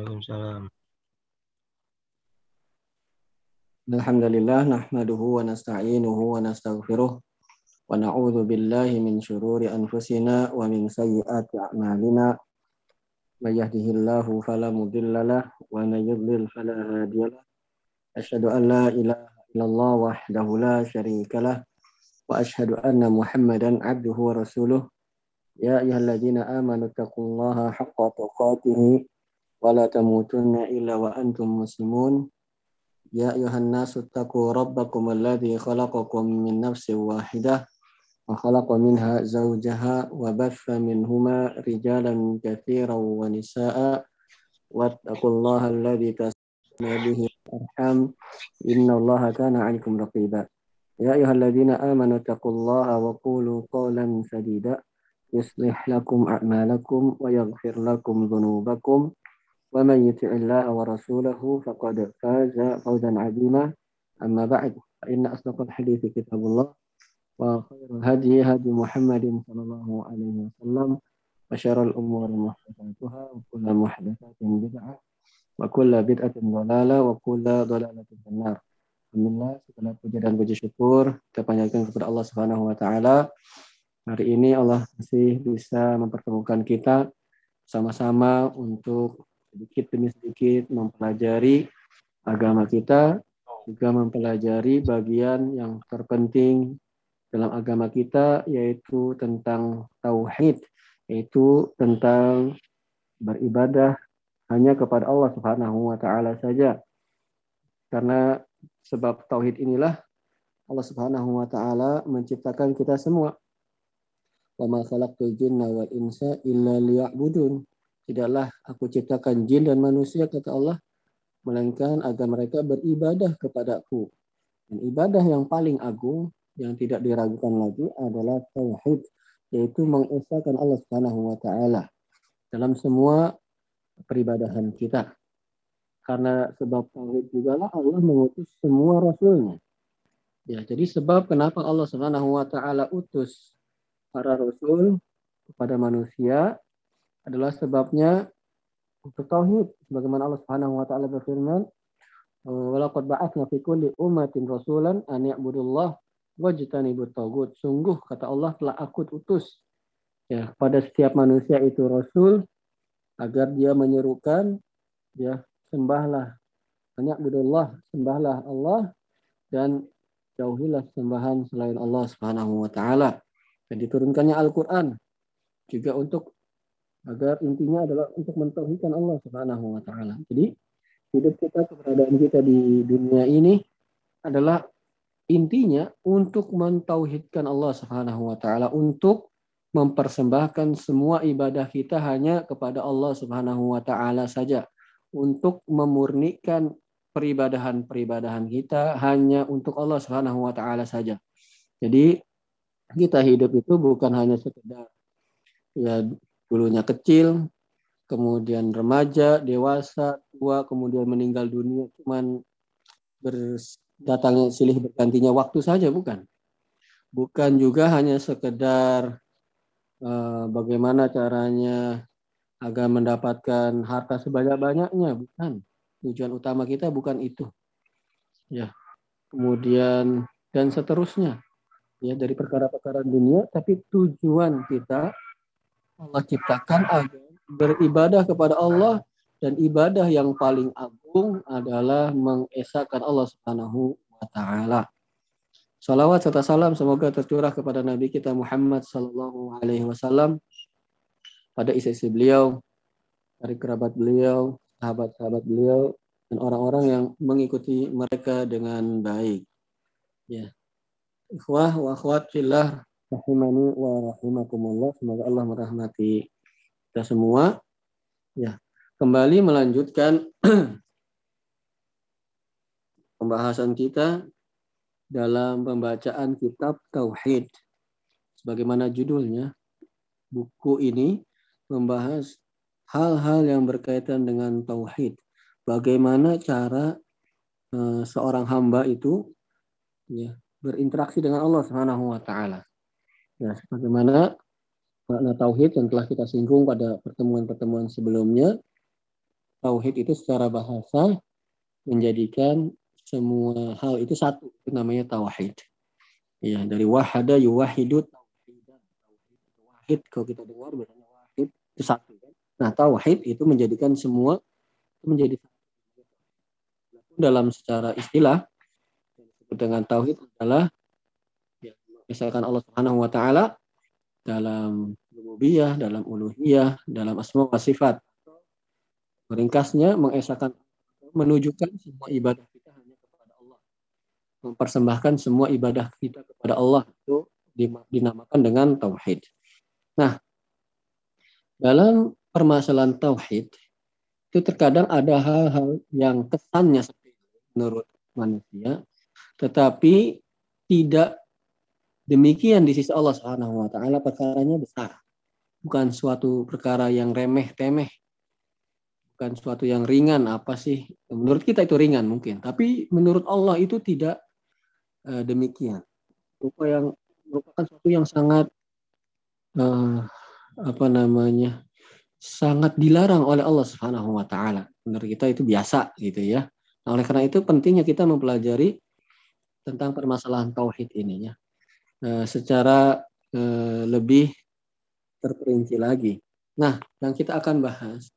Waalaikumsalam. Alhamdulillah nahmaduhu wa nasta'inuhu wa nastaghfiruh. Wa na'udzu billahi min syururi anfusina wa min sayyiati a'malina. May yahdihillahu fala mudhillalah wa may yudlil fala hadiyalah asyhadu an la ilaha illallah wahdahu la syarikalah wa asyhadu anna muhammadan abduhu wa rasuluh. Ya ayyuhalladzina amanu taqullaha haqqa tuqatih wa la tamutunna illa wa antum muslimun يا أيها الناس اتقوا ربكم الذي خلقكم من نفس واحدة وخلق منها زوجها وبث منهما رجالا كثيرا ونساء واتقوا الله الذي تسمى به الأرحام إن الله كان عليكم رقيبا يا أيها الذين آمنوا اتقوا الله وقولوا قولا سديدا يصلح لكم أعمالكم ويغفر لكم ذنوبكم ومن يطع الله ورسوله فقد فاز فوزا عظيما أما بعد فإن أصدق الحديث كتاب الله وخير الهدي هدي محمد صلى الله عليه وسلم وشر الأمور محدثاتها وكل محدثات بدعة وكل بدعة ضلالة وكل ضلالة في النار Alhamdulillah segala puji dan puji syukur kita panjatkan kepada Allah Subhanahu wa taala. Hari ini Allah masih bisa mempertemukan kita sama-sama untuk sedikit demi sedikit mempelajari agama kita, juga mempelajari bagian yang terpenting dalam agama kita yaitu tentang tauhid, yaitu tentang beribadah hanya kepada Allah Subhanahu wa taala saja. Karena sebab tauhid inilah Allah Subhanahu wa taala menciptakan kita semua. Wa insa. Tidaklah aku ciptakan jin dan manusia, kata Allah, melainkan agar mereka beribadah kepadaku. Dan ibadah yang paling agung, yang tidak diragukan lagi adalah tauhid, yaitu mengesahkan Allah Subhanahu wa taala dalam semua peribadahan kita. Karena sebab tauhid juga lah Allah mengutus semua rasulnya. Ya, jadi sebab kenapa Allah Subhanahu wa taala utus para rasul kepada manusia adalah sebabnya untuk tauhid sebagaimana Allah Subhanahu wa taala berfirman walaqad ba'atsna fi kulli ummatin rasulan an ya'budullah wajtanibut tagut sungguh kata Allah telah aku utus ya pada setiap manusia itu rasul agar dia menyerukan ya sembahlah banyak budullah sembahlah Allah dan jauhilah sembahan selain Allah Subhanahu wa taala. Dan diturunkannya Al-Qur'an juga untuk agar intinya adalah untuk mentauhidkan Allah Subhanahu wa taala. Jadi hidup kita keberadaan kita di dunia ini adalah intinya untuk mentauhidkan Allah Subhanahu wa taala untuk mempersembahkan semua ibadah kita hanya kepada Allah Subhanahu wa taala saja untuk memurnikan peribadahan-peribadahan kita hanya untuk Allah Subhanahu wa taala saja. Jadi kita hidup itu bukan hanya sekedar ya dulunya kecil, kemudian remaja, dewasa, tua, kemudian meninggal dunia, cuman berdatangnya silih bergantinya waktu saja, bukan. Bukan juga hanya sekedar uh, bagaimana caranya agar mendapatkan harta sebanyak-banyaknya, bukan. Tujuan utama kita bukan itu. Ya. Kemudian dan seterusnya. Ya, dari perkara-perkara dunia, tapi tujuan kita Allah ciptakan agar beribadah kepada Allah dan ibadah yang paling agung adalah mengesahkan Allah Subhanahu wa taala. Salawat serta salam semoga tercurah kepada Nabi kita Muhammad sallallahu alaihi wasallam pada isi-isi beliau, dari kerabat beliau, sahabat-sahabat beliau dan orang-orang yang mengikuti mereka dengan baik. Ya. Ikhwah wa akhwat fillah rahimani wa rahimakumullah. Semoga Allah merahmati kita semua. Ya, kembali melanjutkan pembahasan kita dalam pembacaan kitab Tauhid. Sebagaimana judulnya, buku ini membahas hal-hal yang berkaitan dengan tauhid. Bagaimana cara uh, seorang hamba itu ya berinteraksi dengan Allah Subhanahu wa taala. Ya, sebagaimana makna tauhid yang telah kita singgung pada pertemuan-pertemuan sebelumnya, tauhid itu secara bahasa menjadikan semua hal itu satu, itu namanya tauhid. Ya, dari wahada yuwahidu Wahid kalau kita dengar biasanya wahid itu satu kan. Nah, tauhid itu menjadikan semua itu menjadi satu. Dalam secara istilah dengan tauhid adalah misalkan Allah Subhanahu wa taala dalam rububiyah, dalam uluhiyah, dalam asma wa sifat. Meringkasnya mengesahkan menunjukkan semua ibadah kita hanya kepada Allah. Mempersembahkan semua ibadah kita kepada Allah itu dinamakan dengan tauhid. Nah, dalam permasalahan tauhid itu terkadang ada hal-hal yang kesannya seperti menurut manusia, tetapi tidak demikian di sisi Allah Subhanahu wa taala perkaranya besar. Bukan suatu perkara yang remeh temeh bukan suatu yang ringan apa sih? Menurut kita itu ringan mungkin tapi menurut Allah itu tidak uh, demikian. Rupa yang merupakan suatu yang sangat uh, apa namanya sangat dilarang oleh Allah Subhanahu wa taala. Menurut kita itu biasa gitu ya. Nah, oleh karena itu pentingnya kita mempelajari tentang permasalahan tauhid ini ya uh, secara uh, lebih terperinci lagi nah yang kita akan bahas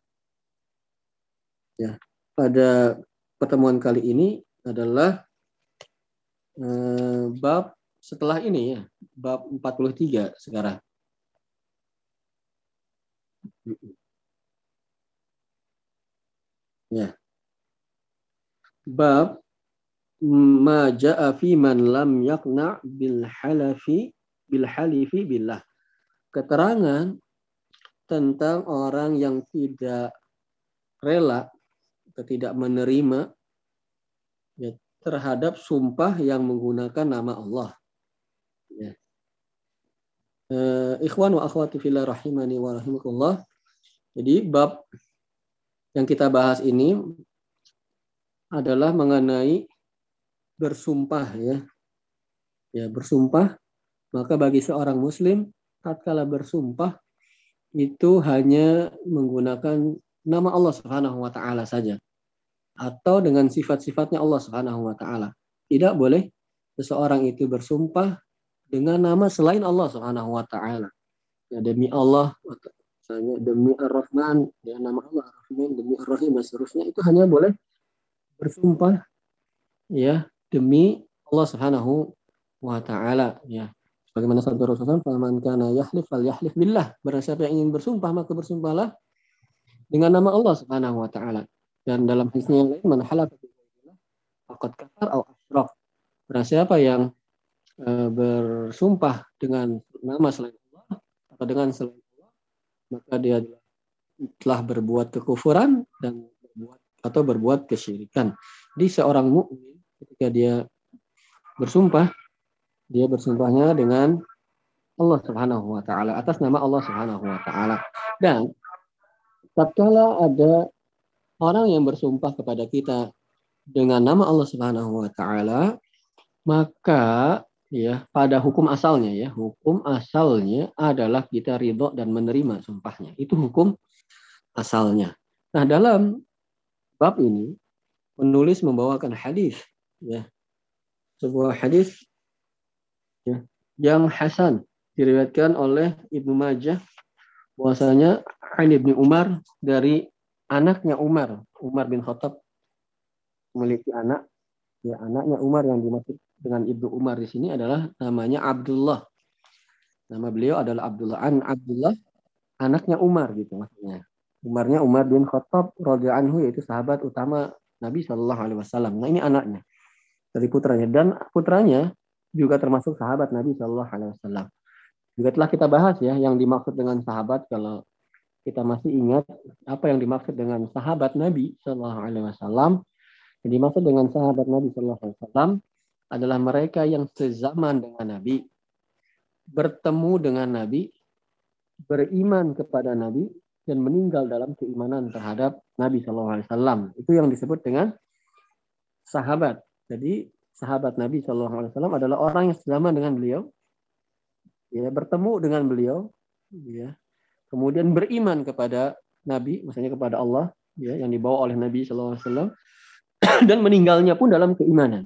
Ya, pada pertemuan kali ini adalah eh, bab setelah ini ya, bab 43 sekarang. Ya. Bab ma ja'a fi man lam yaqna bil halafi bil halifi billah. Keterangan tentang orang yang tidak rela atau tidak menerima ya, terhadap sumpah yang menggunakan nama Allah. Ya. Uh, ikhwan wa akhwati fillah rahimani wa rahimakumullah. Jadi bab yang kita bahas ini adalah mengenai bersumpah ya. Ya, bersumpah maka bagi seorang muslim tatkala bersumpah itu hanya menggunakan nama Allah Subhanahu wa taala saja atau dengan sifat-sifatnya Allah Subhanahu wa taala. Tidak boleh seseorang itu bersumpah dengan nama selain Allah Subhanahu wa taala. Ya, demi Allah misalnya demi Ar-Rahman dengan nama Allah Ar-Rahman demi Ar-Rahim dan seterusnya itu hanya boleh bersumpah ya demi Allah Subhanahu wa taala ya. Bagaimana sabda Rasulullah "Faman kana yahlif fal yahlif billah." Barang siapa yang ingin bersumpah maka bersumpahlah dengan nama Allah Subhanahu wa taala. Dan dalam hadis yang lain man halafa faqad kafar atau asyraf. Barang siapa yang e, bersumpah dengan nama selain Allah atau dengan selain Allah, maka dia telah berbuat kekufuran dan berbuat atau berbuat kesyirikan. Di seorang mukmin ketika dia bersumpah, dia bersumpahnya dengan Allah Subhanahu wa taala atas nama Allah Subhanahu wa taala. Dan tatkala ada orang yang bersumpah kepada kita dengan nama Allah Subhanahu wa taala, maka ya pada hukum asalnya ya, hukum asalnya adalah kita ridho dan menerima sumpahnya. Itu hukum asalnya. Nah, dalam bab ini penulis membawakan hadis ya. Sebuah hadis ya, yang hasan diriwayatkan oleh Ibnu Majah bahwasanya Ali bin Umar dari anaknya Umar, Umar bin Khattab memiliki anak. Ya, anaknya Umar yang dimaksud dengan Ibnu Umar di sini adalah namanya Abdullah. Nama beliau adalah Abdullah an Abdullah anaknya Umar gitu maksudnya. Umarnya Umar bin Khattab radhiyallahu anhu yaitu sahabat utama Nabi Shallallahu alaihi wasallam. Nah, ini anaknya dari putranya dan putranya juga termasuk sahabat Nabi Shallallahu alaihi wasallam. Juga telah kita bahas ya yang dimaksud dengan sahabat kalau kita masih ingat apa yang dimaksud dengan sahabat Nabi Shallallahu Alaihi Wasallam. Yang dimaksud dengan sahabat Nabi Shallallahu Alaihi Wasallam adalah mereka yang sezaman dengan Nabi, bertemu dengan Nabi, beriman kepada Nabi, dan meninggal dalam keimanan terhadap Nabi Shallallahu Alaihi Wasallam. Itu yang disebut dengan sahabat. Jadi sahabat Nabi Shallallahu Alaihi Wasallam adalah orang yang sezaman dengan beliau, ya bertemu dengan beliau, ya. Kemudian beriman kepada Nabi, maksudnya kepada Allah, ya yang dibawa oleh Nabi SAW dan meninggalnya pun dalam keimanan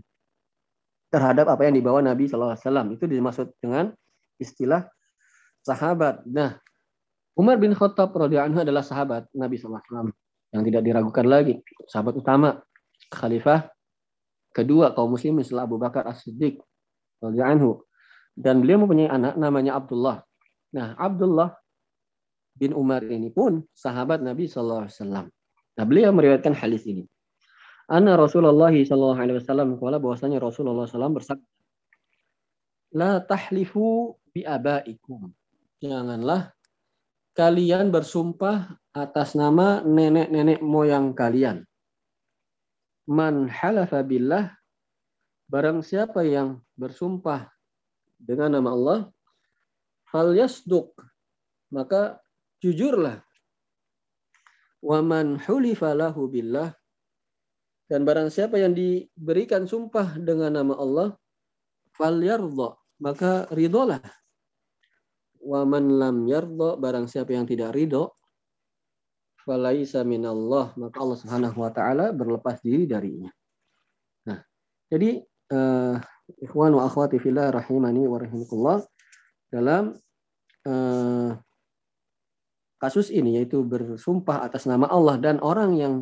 terhadap apa yang dibawa Nabi SAW itu dimaksud dengan istilah sahabat. Nah, Umar bin Khattab radhiyallahu adalah sahabat Nabi SAW yang tidak diragukan lagi, sahabat utama, khalifah kedua kaum muslimin setelah Abu Bakar As-Siddiq radhiyallahu dan beliau mempunyai anak namanya Abdullah. Nah, Abdullah bin Umar ini pun sahabat Nabi SAW. Nah, beliau meriwayatkan hadis ini. Anna Rasulullah sallallahu alaihi wasallam kala bahwasanya Rasulullah SAW bersabda, "La tahlifu bi abaikum." Janganlah kalian bersumpah atas nama nenek-nenek moyang kalian. Man halafa billah barang siapa yang bersumpah dengan nama Allah fal yasduq maka jujurlah. Wa man hulifa lahu billah dan barang siapa yang diberikan sumpah dengan nama Allah, fal yardha, maka ridolah. Wa man lam yardha, barang siapa yang tidak ridho, falaisa minallah, maka Allah Subhanahu wa taala berlepas diri darinya. Nah, jadi uh, ikhwan wa akhwati fillah rahimani wa rahimakumullah dalam uh, kasus ini yaitu bersumpah atas nama Allah dan orang yang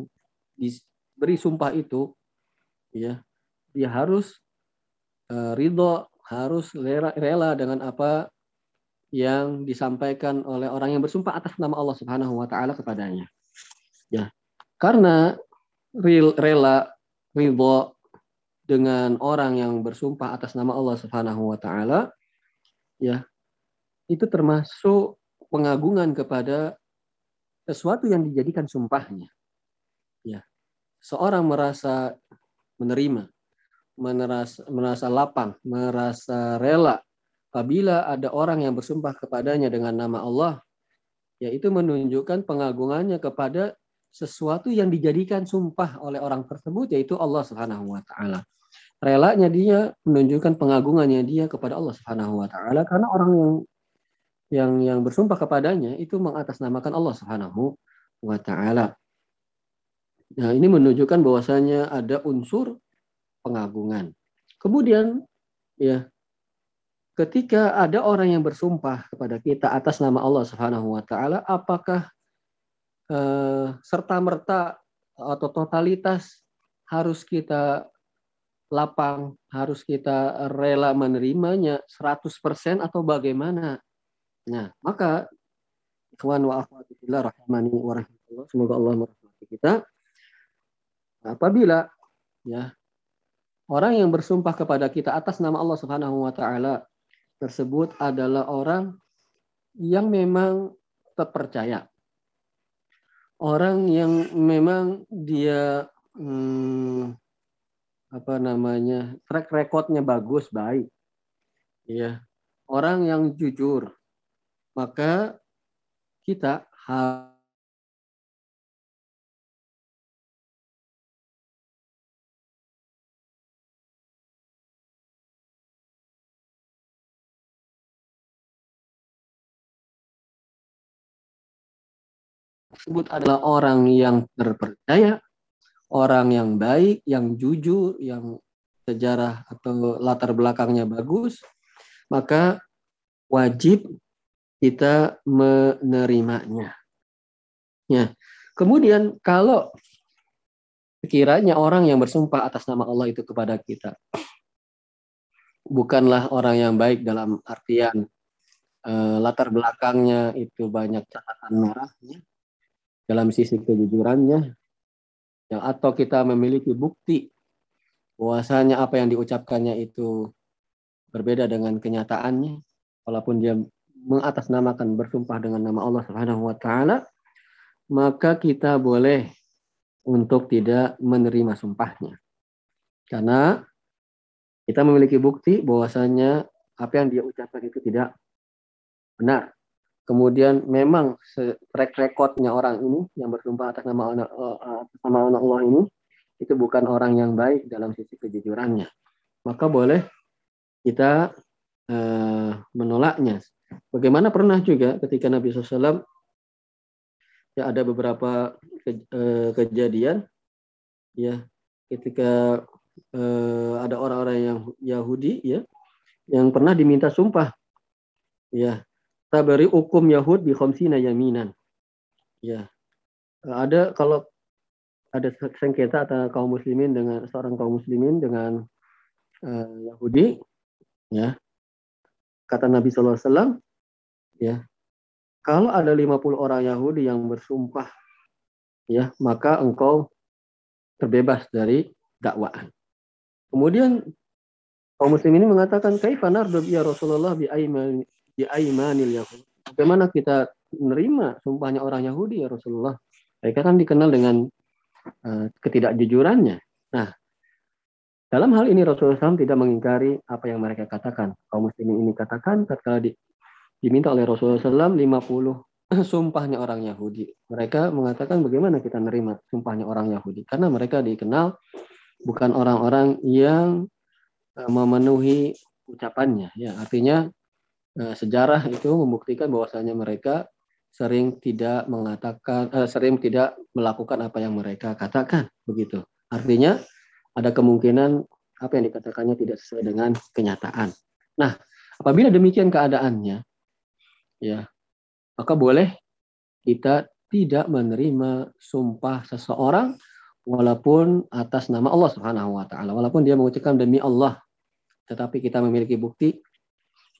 beri sumpah itu ya dia harus uh, ridho harus rela, rela dengan apa yang disampaikan oleh orang yang bersumpah atas nama Allah Subhanahu wa taala kepadanya. Ya. Karena rela ridho dengan orang yang bersumpah atas nama Allah Subhanahu wa taala ya itu termasuk pengagungan kepada sesuatu yang dijadikan sumpahnya. Ya seorang merasa menerima, merasa, merasa lapang, merasa rela apabila ada orang yang bersumpah kepadanya dengan nama Allah, yaitu menunjukkan pengagungannya kepada sesuatu yang dijadikan sumpah oleh orang tersebut yaitu Allah Subhanahu wa taala. Relanya dia menunjukkan pengagungannya dia kepada Allah Subhanahu wa taala karena orang yang yang yang bersumpah kepadanya itu mengatasnamakan Allah Subhanahu wa taala. Nah, ini menunjukkan bahwasanya ada unsur pengagungan. Kemudian ya ketika ada orang yang bersumpah kepada kita atas nama Allah Subhanahu wa taala, apakah eh, serta merta atau totalitas harus kita lapang, harus kita rela menerimanya 100% atau bagaimana? Nah, maka ikhwan wa akhwati rahimani wa rahmatullah, semoga Allah merahmati kita. Apabila ya orang yang bersumpah kepada kita atas nama Allah Subhanahu wa taala tersebut adalah orang yang memang terpercaya. Orang yang memang dia hmm, apa namanya? track recordnya bagus, baik. Ya. Orang yang jujur. Maka kita harus tersebut adalah orang yang terpercaya, orang yang baik, yang jujur, yang sejarah atau latar belakangnya bagus, maka wajib kita menerimanya. Ya. Kemudian kalau sekiranya orang yang bersumpah atas nama Allah itu kepada kita bukanlah orang yang baik dalam artian eh, latar belakangnya itu banyak catatan merahnya, dalam sisi kejujurannya yang atau kita memiliki bukti bahwasanya apa yang diucapkannya itu berbeda dengan kenyataannya walaupun dia mengatasnamakan bersumpah dengan nama Allah Subhanahu wa taala maka kita boleh untuk tidak menerima sumpahnya. Karena kita memiliki bukti bahwasanya apa yang dia ucapkan itu tidak benar kemudian memang track recordnya orang ini yang bersumpah atas nama anak, eh, nama anak Allah ini itu bukan orang yang baik dalam sisi kejujurannya. Maka boleh kita uh, menolaknya. Bagaimana pernah juga ketika Nabi SAW ya ada beberapa ke, eh, kejadian ya ketika eh, ada orang-orang yang Yahudi ya yang pernah diminta sumpah ya tabari hukum Yahud bi khamsina yaminan. Ya. Ada kalau ada sengketa antara kaum muslimin dengan seorang kaum muslimin dengan uh, Yahudi ya. Kata Nabi SAW ya kalau ada 50 orang Yahudi yang bersumpah ya maka engkau terbebas dari dakwaan. Kemudian kaum muslim ini mengatakan kaifa nardu ya Rasulullah bi bi aimanil yahud bagaimana kita menerima sumpahnya orang Yahudi ya Rasulullah mereka kan dikenal dengan uh, ketidakjujurannya nah dalam hal ini Rasulullah SAW tidak mengingkari apa yang mereka katakan. Kaum muslimin ini katakan tatkala di, diminta oleh Rasulullah SAW 50 sumpahnya orang Yahudi. Mereka mengatakan bagaimana kita menerima sumpahnya orang Yahudi. Karena mereka dikenal bukan orang-orang yang eh, memenuhi ucapannya. Ya, artinya eh, sejarah itu membuktikan bahwasanya mereka sering tidak mengatakan, eh, sering tidak melakukan apa yang mereka katakan. Begitu. Artinya ada kemungkinan apa yang dikatakannya tidak sesuai dengan kenyataan. Nah, apabila demikian keadaannya, ya, maka boleh kita tidak menerima sumpah seseorang walaupun atas nama Allah Subhanahu wa taala, walaupun dia mengucapkan demi Allah, tetapi kita memiliki bukti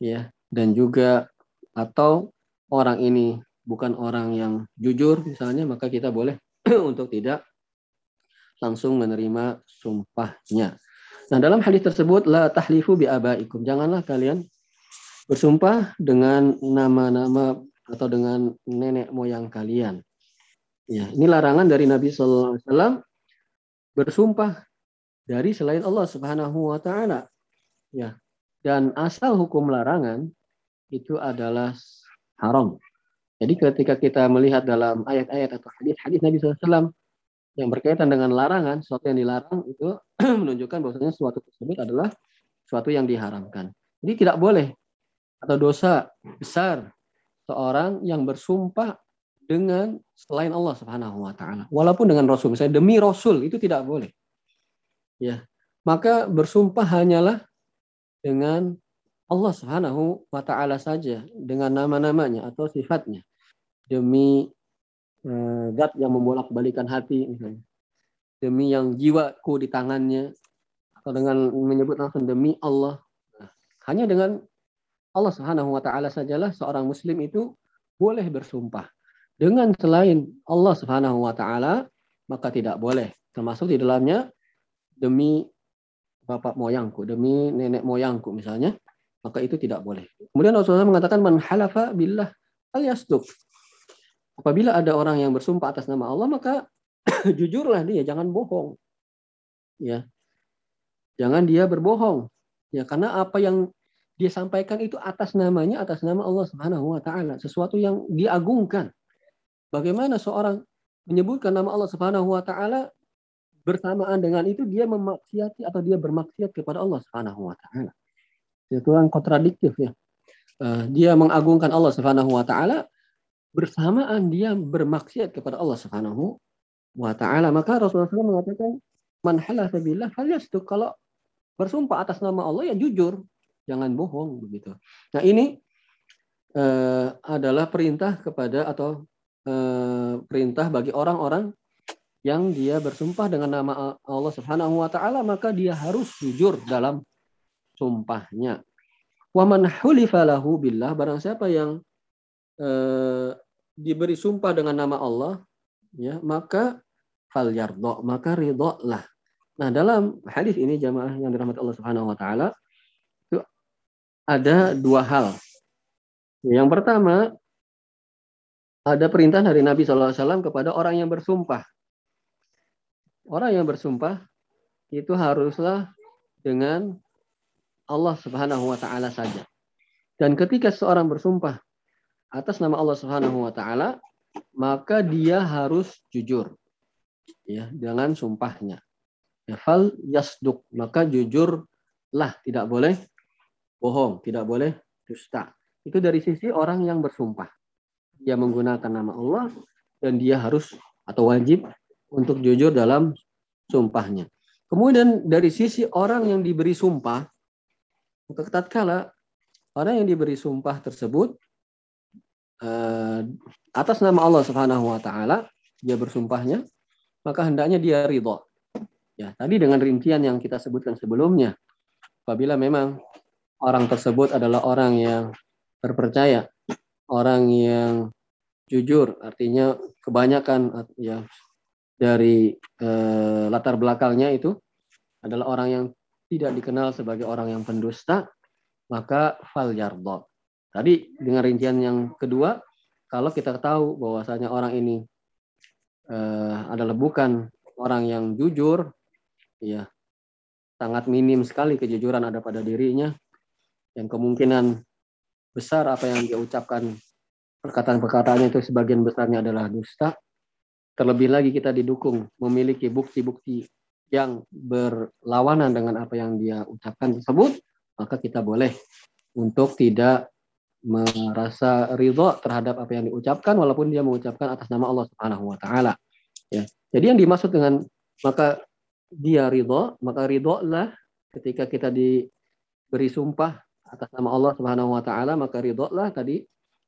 ya dan juga atau orang ini bukan orang yang jujur misalnya, maka kita boleh untuk tidak langsung menerima sumpahnya. Nah, dalam hadis tersebut la tahlifu bi abaikum. Janganlah kalian bersumpah dengan nama-nama atau dengan nenek moyang kalian. Ya, ini larangan dari Nabi sallallahu alaihi wasallam bersumpah dari selain Allah Subhanahu wa taala. Ya. Dan asal hukum larangan itu adalah haram. Jadi ketika kita melihat dalam ayat-ayat atau hadis-hadis Nabi SAW yang berkaitan dengan larangan, sesuatu yang dilarang itu menunjukkan bahwasanya sesuatu tersebut adalah sesuatu yang diharamkan. Jadi tidak boleh atau dosa besar seorang yang bersumpah dengan selain Allah Subhanahu wa taala. Walaupun dengan rasul, misalnya demi rasul itu tidak boleh. Ya. Maka bersumpah hanyalah dengan Allah Subhanahu wa taala saja dengan nama-namanya atau sifatnya. Demi Eh, zat yang membolak-balikan hati misalnya. Demi yang jiwaku di tangannya atau dengan menyebut langsung demi Allah. Nah, hanya dengan Allah Subhanahu wa taala sajalah seorang muslim itu boleh bersumpah. Dengan selain Allah Subhanahu wa taala maka tidak boleh. Termasuk di dalamnya demi bapak moyangku, demi nenek moyangku misalnya, maka itu tidak boleh. Kemudian Rasulullah mengatakan man halafa billah al. Apabila ada orang yang bersumpah atas nama Allah, maka jujurlah dia, jangan bohong. Ya. Jangan dia berbohong. Ya, karena apa yang dia sampaikan itu atas namanya, atas nama Allah Subhanahu wa taala, sesuatu yang diagungkan. Bagaimana seorang menyebutkan nama Allah Subhanahu wa taala bersamaan dengan itu dia memaksiati atau dia bermaksiat kepada Allah Subhanahu wa taala. Itu yang kontradiktif ya. Eh, dia mengagungkan Allah Subhanahu wa taala bersamaan dia bermaksiat kepada Allah Subhanahu wa taala. Maka Rasulullah SAW mengatakan, "Man halafa billah falyasduq." Kalau bersumpah atas nama Allah ya jujur, jangan bohong begitu. Nah, ini uh, adalah perintah kepada atau uh, perintah bagi orang-orang yang dia bersumpah dengan nama Allah Subhanahu wa taala, maka dia harus jujur dalam sumpahnya. Wa man hulifa lahu billah barang siapa yang uh, diberi sumpah dengan nama Allah, ya maka fal yardo, maka ridho lah. Nah dalam hadis ini jamaah yang dirahmati Allah Subhanahu Wa Taala itu ada dua hal. Yang pertama ada perintah dari Nabi SAW kepada orang yang bersumpah. Orang yang bersumpah itu haruslah dengan Allah Subhanahu wa taala saja. Dan ketika seorang bersumpah atas nama Allah Subhanahu wa taala, maka dia harus jujur. Ya, dengan sumpahnya. Ya, fal yasduk, maka jujurlah, tidak boleh bohong, tidak boleh dusta. Itu dari sisi orang yang bersumpah. Dia menggunakan nama Allah dan dia harus atau wajib untuk jujur dalam sumpahnya. Kemudian dari sisi orang yang diberi sumpah, tatkala orang yang diberi sumpah tersebut uh, atas nama Allah Subhanahu wa taala dia bersumpahnya, maka hendaknya dia ridho. Ya, tadi dengan rincian yang kita sebutkan sebelumnya. Apabila memang orang tersebut adalah orang yang terpercaya, orang yang jujur, artinya kebanyakan ya dari eh, latar belakangnya itu adalah orang yang tidak dikenal sebagai orang yang pendusta, maka fal yardo. Tadi dengan rincian yang kedua, kalau kita tahu bahwasanya orang ini eh, adalah bukan orang yang jujur, ya sangat minim sekali kejujuran ada pada dirinya, dan kemungkinan besar apa yang dia ucapkan perkataan-perkataannya itu sebagian besarnya adalah dusta. Terlebih lagi kita didukung memiliki bukti-bukti yang berlawanan dengan apa yang dia ucapkan tersebut, maka kita boleh untuk tidak merasa ridho terhadap apa yang diucapkan walaupun dia mengucapkan atas nama Allah Subhanahu wa taala. Ya. Jadi yang dimaksud dengan maka dia ridho, maka ridho lah ketika kita diberi sumpah atas nama Allah Subhanahu wa taala, maka ridho lah tadi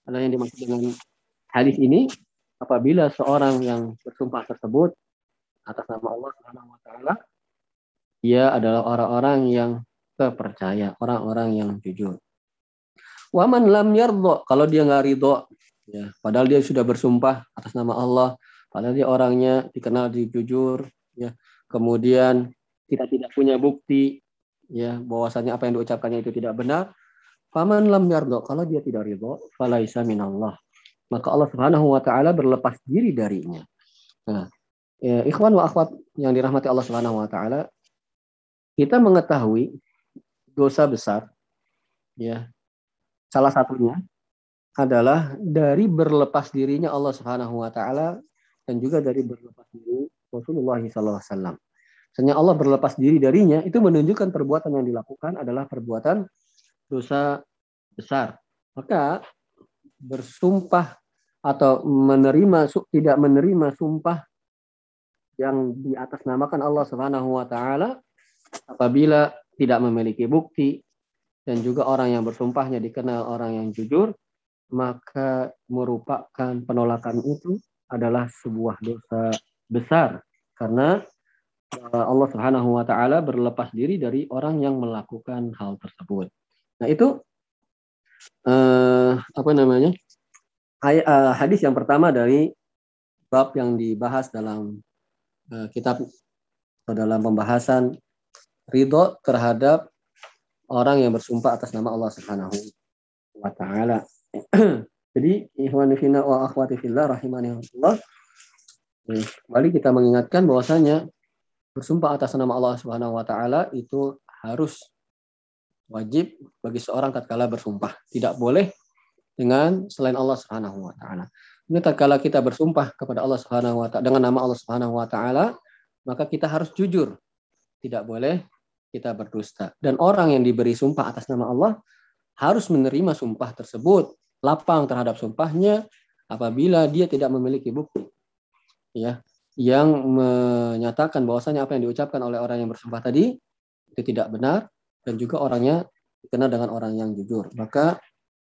adalah yang dimaksud dengan hadis ini apabila seorang yang bersumpah tersebut atas nama Allah Subhanahu wa taala dia adalah orang-orang yang terpercaya, orang-orang yang jujur. Waman lam yardho, kalau dia nggak ridho, ya, padahal dia sudah bersumpah atas nama Allah, padahal dia orangnya dikenal di jujur, ya, kemudian kita tidak punya bukti, ya, bahwasanya apa yang diucapkannya itu tidak benar. Faman lam yardho, kalau dia tidak ridho, falaisa minallah. Maka Allah Subhanahu wa taala berlepas diri darinya. Nah, ya, ikhwan wa akhwat yang dirahmati Allah Subhanahu wa taala, kita mengetahui dosa besar ya Salah satunya adalah dari berlepas dirinya Allah Subhanahu wa taala dan juga dari berlepas diri Rasulullah sallallahu alaihi wasallam. Sebenarnya Allah berlepas diri darinya itu menunjukkan perbuatan yang dilakukan adalah perbuatan dosa besar. Maka bersumpah atau menerima tidak menerima sumpah yang di atas namakan Allah Subhanahu wa taala apabila tidak memiliki bukti dan juga orang yang bersumpahnya dikenal orang yang jujur, maka merupakan penolakan itu adalah sebuah dosa besar karena eh, Allah Subhanahu wa taala berlepas diri dari orang yang melakukan hal tersebut. Nah, itu eh, apa namanya? Eh, hadis yang pertama dari bab yang dibahas dalam kitab atau dalam pembahasan ridho terhadap orang yang bersumpah atas nama Allah Subhanahu wa taala. Jadi ikhwan fillah wa akhwati fillah rahimani Allah. Kembali kita mengingatkan bahwasanya bersumpah atas nama Allah Subhanahu wa taala itu harus wajib bagi seorang tatkala bersumpah. Tidak boleh dengan selain Allah Subhanahu wa taala. Ini tatkala kita bersumpah kepada Allah Subhanahu wa taala dengan nama Allah Subhanahu wa taala, maka kita harus jujur. Tidak boleh kita berdusta. Dan orang yang diberi sumpah atas nama Allah harus menerima sumpah tersebut, lapang terhadap sumpahnya apabila dia tidak memiliki bukti. Ya, yang menyatakan bahwasanya apa yang diucapkan oleh orang yang bersumpah tadi itu tidak benar dan juga orangnya dikenal dengan orang yang jujur. Maka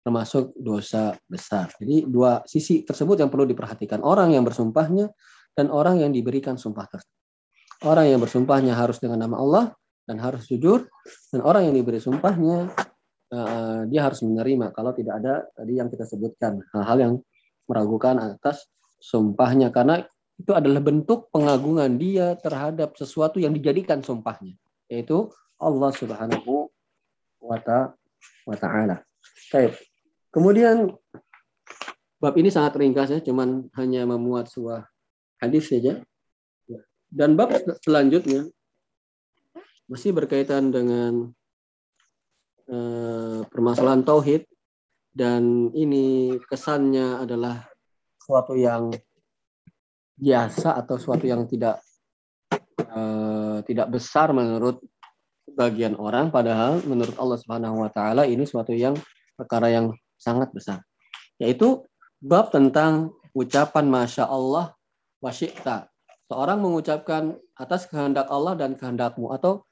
termasuk dosa besar. Jadi dua sisi tersebut yang perlu diperhatikan. Orang yang bersumpahnya dan orang yang diberikan sumpah tersebut. Orang yang bersumpahnya harus dengan nama Allah, dan harus jujur dan orang yang diberi sumpahnya uh, dia harus menerima kalau tidak ada tadi yang kita sebutkan hal-hal yang meragukan atas sumpahnya karena itu adalah bentuk pengagungan dia terhadap sesuatu yang dijadikan sumpahnya yaitu Allah Subhanahu wa taala. Baik. Kemudian bab ini sangat ringkas ya, cuman hanya memuat sebuah hadis saja. Dan bab selanjutnya masih berkaitan dengan uh, permasalahan tauhid. Dan ini kesannya adalah suatu yang biasa atau suatu yang tidak uh, tidak besar menurut sebagian orang. Padahal menurut Allah Subhanahu wa taala ini suatu yang perkara yang sangat besar yaitu bab tentang ucapan masya Allah wasyikta. Seorang mengucapkan atas kehendak Allah dan kehendakmu atau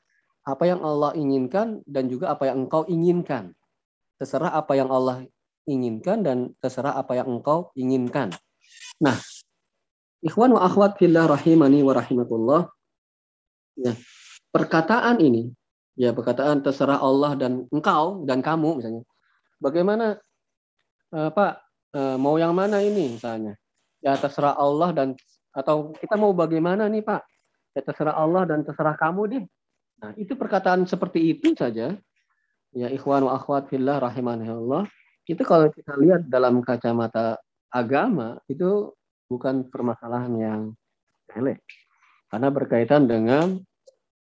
apa yang Allah inginkan dan juga apa yang engkau inginkan. Terserah apa yang Allah inginkan dan terserah apa yang engkau inginkan. Nah, ikhwan wa akhwat fillah rahimani wa rahimatullah. Ya, perkataan ini, ya perkataan terserah Allah dan engkau dan kamu misalnya. Bagaimana uh, Pak uh, mau yang mana ini misalnya? Ya terserah Allah dan atau kita mau bagaimana nih Pak? Ya terserah Allah dan terserah kamu deh. Nah, itu perkataan seperti itu saja. Ya ikhwan wa akhwat fillah rahimanallah. Itu kalau kita lihat dalam kacamata agama itu bukan permasalahan yang elek. Karena berkaitan dengan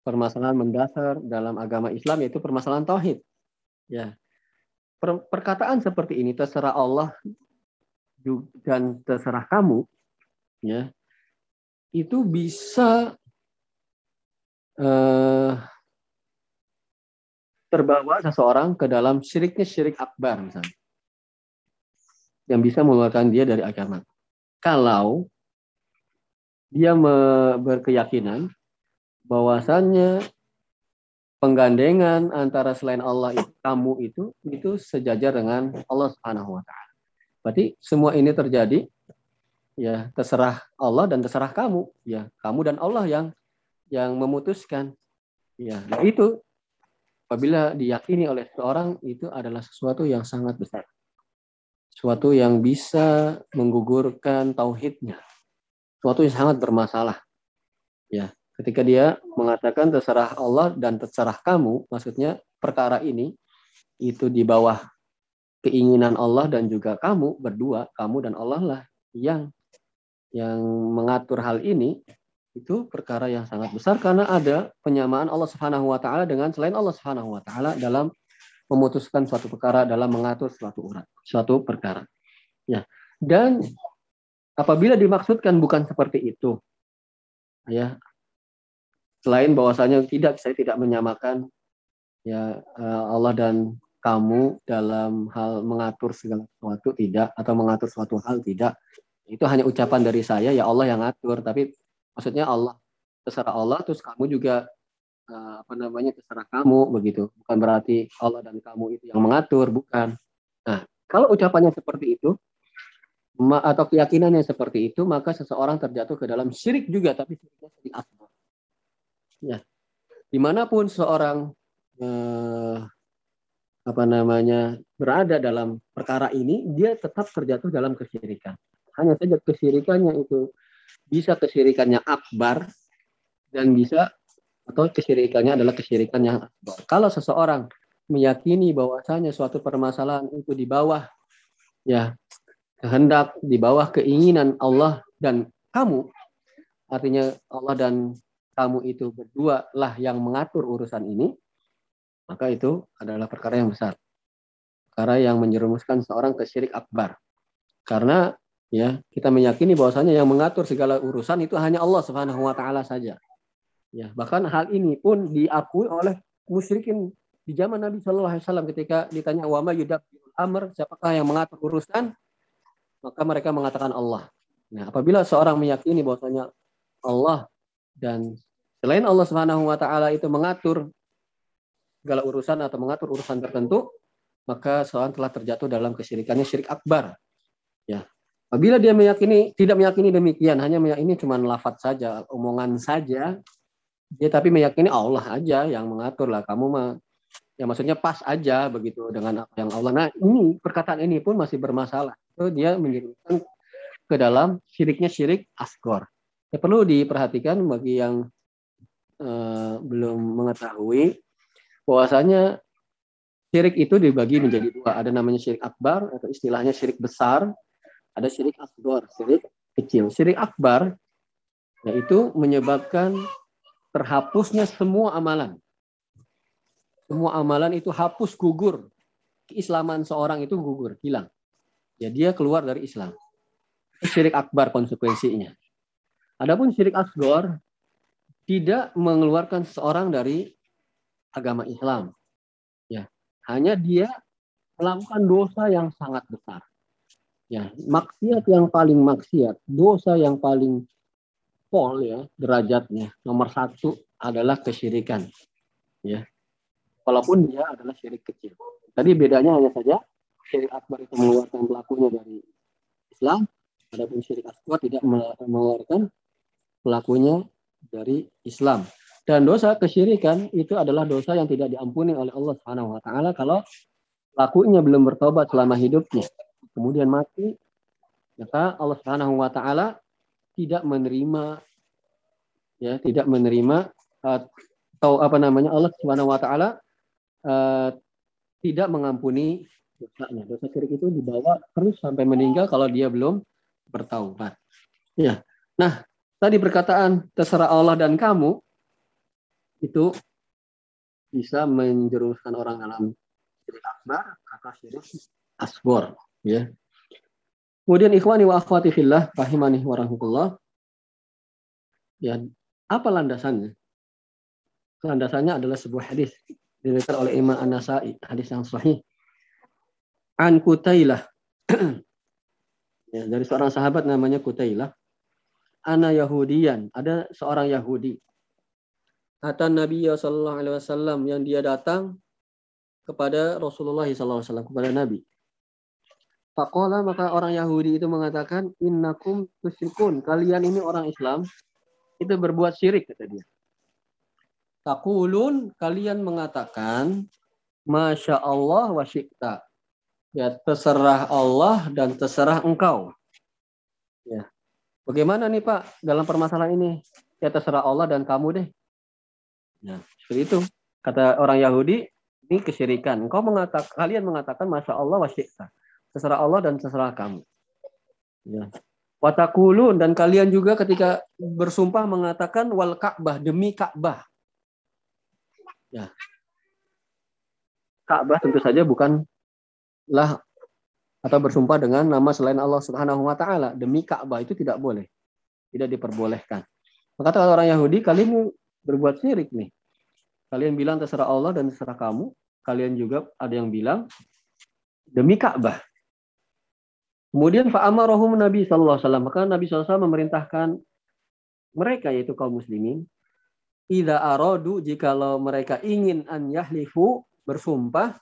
permasalahan mendasar dalam agama Islam yaitu permasalahan tauhid. Ya. Per perkataan seperti ini terserah Allah dan terserah kamu ya. Itu bisa uh, terbawa seseorang ke dalam syiriknya syirik akbar misalnya. Yang bisa mengeluarkan dia dari agama. Kalau dia berkeyakinan bahwasannya penggandengan antara selain Allah itu kamu itu itu sejajar dengan Allah Subhanahu wa taala. Berarti semua ini terjadi ya terserah Allah dan terserah kamu. Ya kamu dan Allah yang yang memutuskan. Ya nah itu apabila diyakini oleh seorang itu adalah sesuatu yang sangat besar. Sesuatu yang bisa menggugurkan tauhidnya. Sesuatu yang sangat bermasalah. Ya Ketika dia mengatakan terserah Allah dan terserah kamu, maksudnya perkara ini itu di bawah keinginan Allah dan juga kamu berdua, kamu dan Allah lah yang yang mengatur hal ini itu perkara yang sangat besar karena ada penyamaan Allah Subhanahu wa taala dengan selain Allah Subhanahu wa taala dalam memutuskan suatu perkara dalam mengatur suatu urat, suatu perkara. Ya. Dan apabila dimaksudkan bukan seperti itu, ya selain bahwasanya tidak saya tidak menyamakan ya eh, Allah dan kamu dalam hal mengatur segala sesuatu tidak atau mengatur suatu hal tidak. Itu hanya ucapan dari saya ya Allah yang ngatur. Tapi maksudnya Allah terserah Allah terus kamu juga eh, apa namanya terserah kamu begitu. Bukan berarti Allah dan kamu itu yang mengatur bukan. Nah kalau ucapannya seperti itu atau keyakinannya seperti itu maka seseorang terjatuh ke dalam syirik juga tapi syiriknya syirik akbar Ya. Di mana pun seorang eh, apa namanya berada dalam perkara ini, dia tetap terjatuh dalam kesyirikan. Hanya saja kesyirikannya itu bisa kesyirikannya akbar dan bisa atau kesyirikannya adalah kesyirikan akbar. Kalau seseorang meyakini bahwasanya suatu permasalahan itu di bawah ya kehendak di bawah keinginan Allah dan kamu artinya Allah dan kamu itu berdua lah yang mengatur urusan ini, maka itu adalah perkara yang besar. Perkara yang menjerumuskan seorang ke syirik akbar. Karena ya kita meyakini bahwasanya yang mengatur segala urusan itu hanya Allah Subhanahu wa taala saja. Ya, bahkan hal ini pun diakui oleh musyrikin di zaman Nabi Shallallahu alaihi wasallam ketika ditanya wa ma amr, siapakah yang mengatur urusan? Maka mereka mengatakan Allah. Nah, apabila seorang meyakini bahwasanya Allah dan selain Allah Subhanahu wa taala itu mengatur segala urusan atau mengatur urusan tertentu, maka seorang telah terjatuh dalam kesyirikannya syirik akbar. Ya. Apabila dia meyakini tidak meyakini demikian, hanya meyakini cuma lafaz saja, omongan saja, dia tapi meyakini Allah aja yang mengatur lah. Kamu mah ya maksudnya pas aja begitu dengan apa yang Allah. Nah, ini perkataan ini pun masih bermasalah. Itu dia menjadikan ke dalam syiriknya syirik asgor. Ya, perlu diperhatikan bagi yang uh, belum mengetahui bahwasanya syirik itu dibagi menjadi dua. Ada namanya syirik akbar atau istilahnya syirik besar. Ada syirik asgor, syirik kecil. Syirik akbar yaitu menyebabkan terhapusnya semua amalan. Semua amalan itu hapus gugur. Keislaman seorang itu gugur, hilang. Ya dia keluar dari Islam. Syirik akbar konsekuensinya. Adapun syirik asgor tidak mengeluarkan seorang dari agama Islam. Ya, hanya dia melakukan dosa yang sangat besar. Ya, maksiat yang paling maksiat, dosa yang paling pol ya derajatnya nomor satu adalah kesyirikan. Ya, walaupun dia adalah syirik kecil. Tadi bedanya hanya saja syirik akbar itu mengeluarkan pelakunya dari Islam, adapun syirik akbar tidak mengeluarkan pelakunya dari Islam. Dan dosa kesyirikan itu adalah dosa yang tidak diampuni oleh Allah Subhanahu wa taala kalau pelakunya belum bertobat selama hidupnya. Kemudian mati, maka Allah Subhanahu wa taala tidak menerima ya, tidak menerima atau apa namanya Allah Subhanahu wa taala uh, tidak mengampuni dosanya. Dosa syirik itu dibawa terus sampai meninggal kalau dia belum bertaubat. Ya. Nah, tadi perkataan terserah Allah dan kamu itu bisa menjerumuskan orang dalam syirik akbar atau syirik asbor ya. Kemudian ikhwani wa akhwati fillah rahimani wa rahmatullah ya apa landasannya? Landasannya adalah sebuah hadis diriwayatkan oleh Imam An-Nasai hadis yang sahih. An Kutailah ya, dari seorang sahabat namanya Kutailah ana Yahudian ada seorang Yahudi Kata Nabi Sallallahu Alaihi Wasallam yang dia datang kepada Rasulullah Sallallahu Alaihi Wasallam kepada Nabi. Fakola maka orang Yahudi itu mengatakan innakum tusyrikun kalian ini orang Islam itu berbuat syirik kata dia. Takulun kalian mengatakan Masya Allah wa syikta. Ya terserah Allah dan terserah engkau. Ya. Bagaimana nih Pak dalam permasalahan ini? Ya terserah Allah dan kamu deh. Nah, seperti itu. Kata orang Yahudi, ini kesyirikan. Engkau mengatakan, kalian mengatakan, Masya Allah wasyikta. Terserah Allah dan terserah kamu. Ya. Watakulun dan kalian juga ketika bersumpah mengatakan wal Ka'bah demi Ka'bah. Ya. Ka'bah tentu saja bukanlah atau bersumpah dengan nama selain Allah Subhanahu wa taala demi Ka'bah itu tidak boleh. Tidak diperbolehkan. Maka kata orang Yahudi, kalian berbuat syirik nih. Kalian bilang terserah Allah dan terserah kamu. Kalian juga ada yang bilang demi Ka'bah. Kemudian fa'amarahum Nabi sallallahu alaihi wasallam. Maka Nabi SAW memerintahkan mereka yaitu kaum muslimin Ida aradu jikalau mereka ingin an yahlifu bersumpah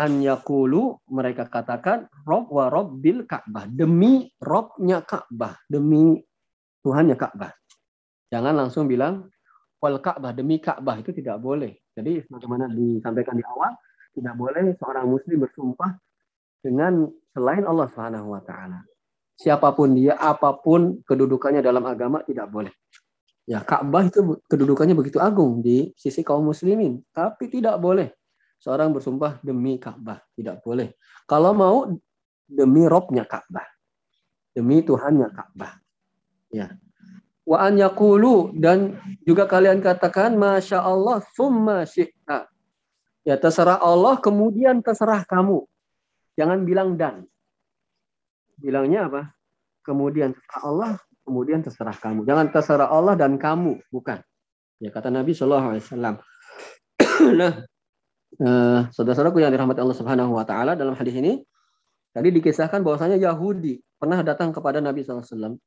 an yakulu mereka katakan rob wa robbil Ka'bah demi robnya Ka'bah demi Tuhannya Ka'bah. Jangan langsung bilang wal Ka'bah demi Ka'bah itu tidak boleh. Jadi sebagaimana disampaikan di awal, tidak boleh seorang muslim bersumpah dengan selain Allah Subhanahu wa taala. Siapa pun dia, apa pun kedudukannya dalam agama tidak boleh. Ya, Ka'bah itu kedudukannya begitu agung di sisi kaum muslimin, tapi tidak boleh seorang bersumpah demi Ka'bah, tidak boleh. Kalau mau demi robnya Ka'bah, demi Tuhannya Ka'bah. Ya, wa an yaqulu dan juga kalian katakan masya Allah summa syi'ta. Ya terserah Allah kemudian terserah kamu. Jangan bilang dan. Bilangnya apa? Kemudian terserah Allah, kemudian terserah kamu. Jangan terserah Allah dan kamu, bukan. Ya kata Nabi Shallallahu Alaihi Wasallam. nah, eh, saudara-saudaraku yang dirahmati Allah Subhanahu Wa Taala dalam hadis ini tadi dikisahkan bahwasanya Yahudi pernah datang kepada Nabi SAW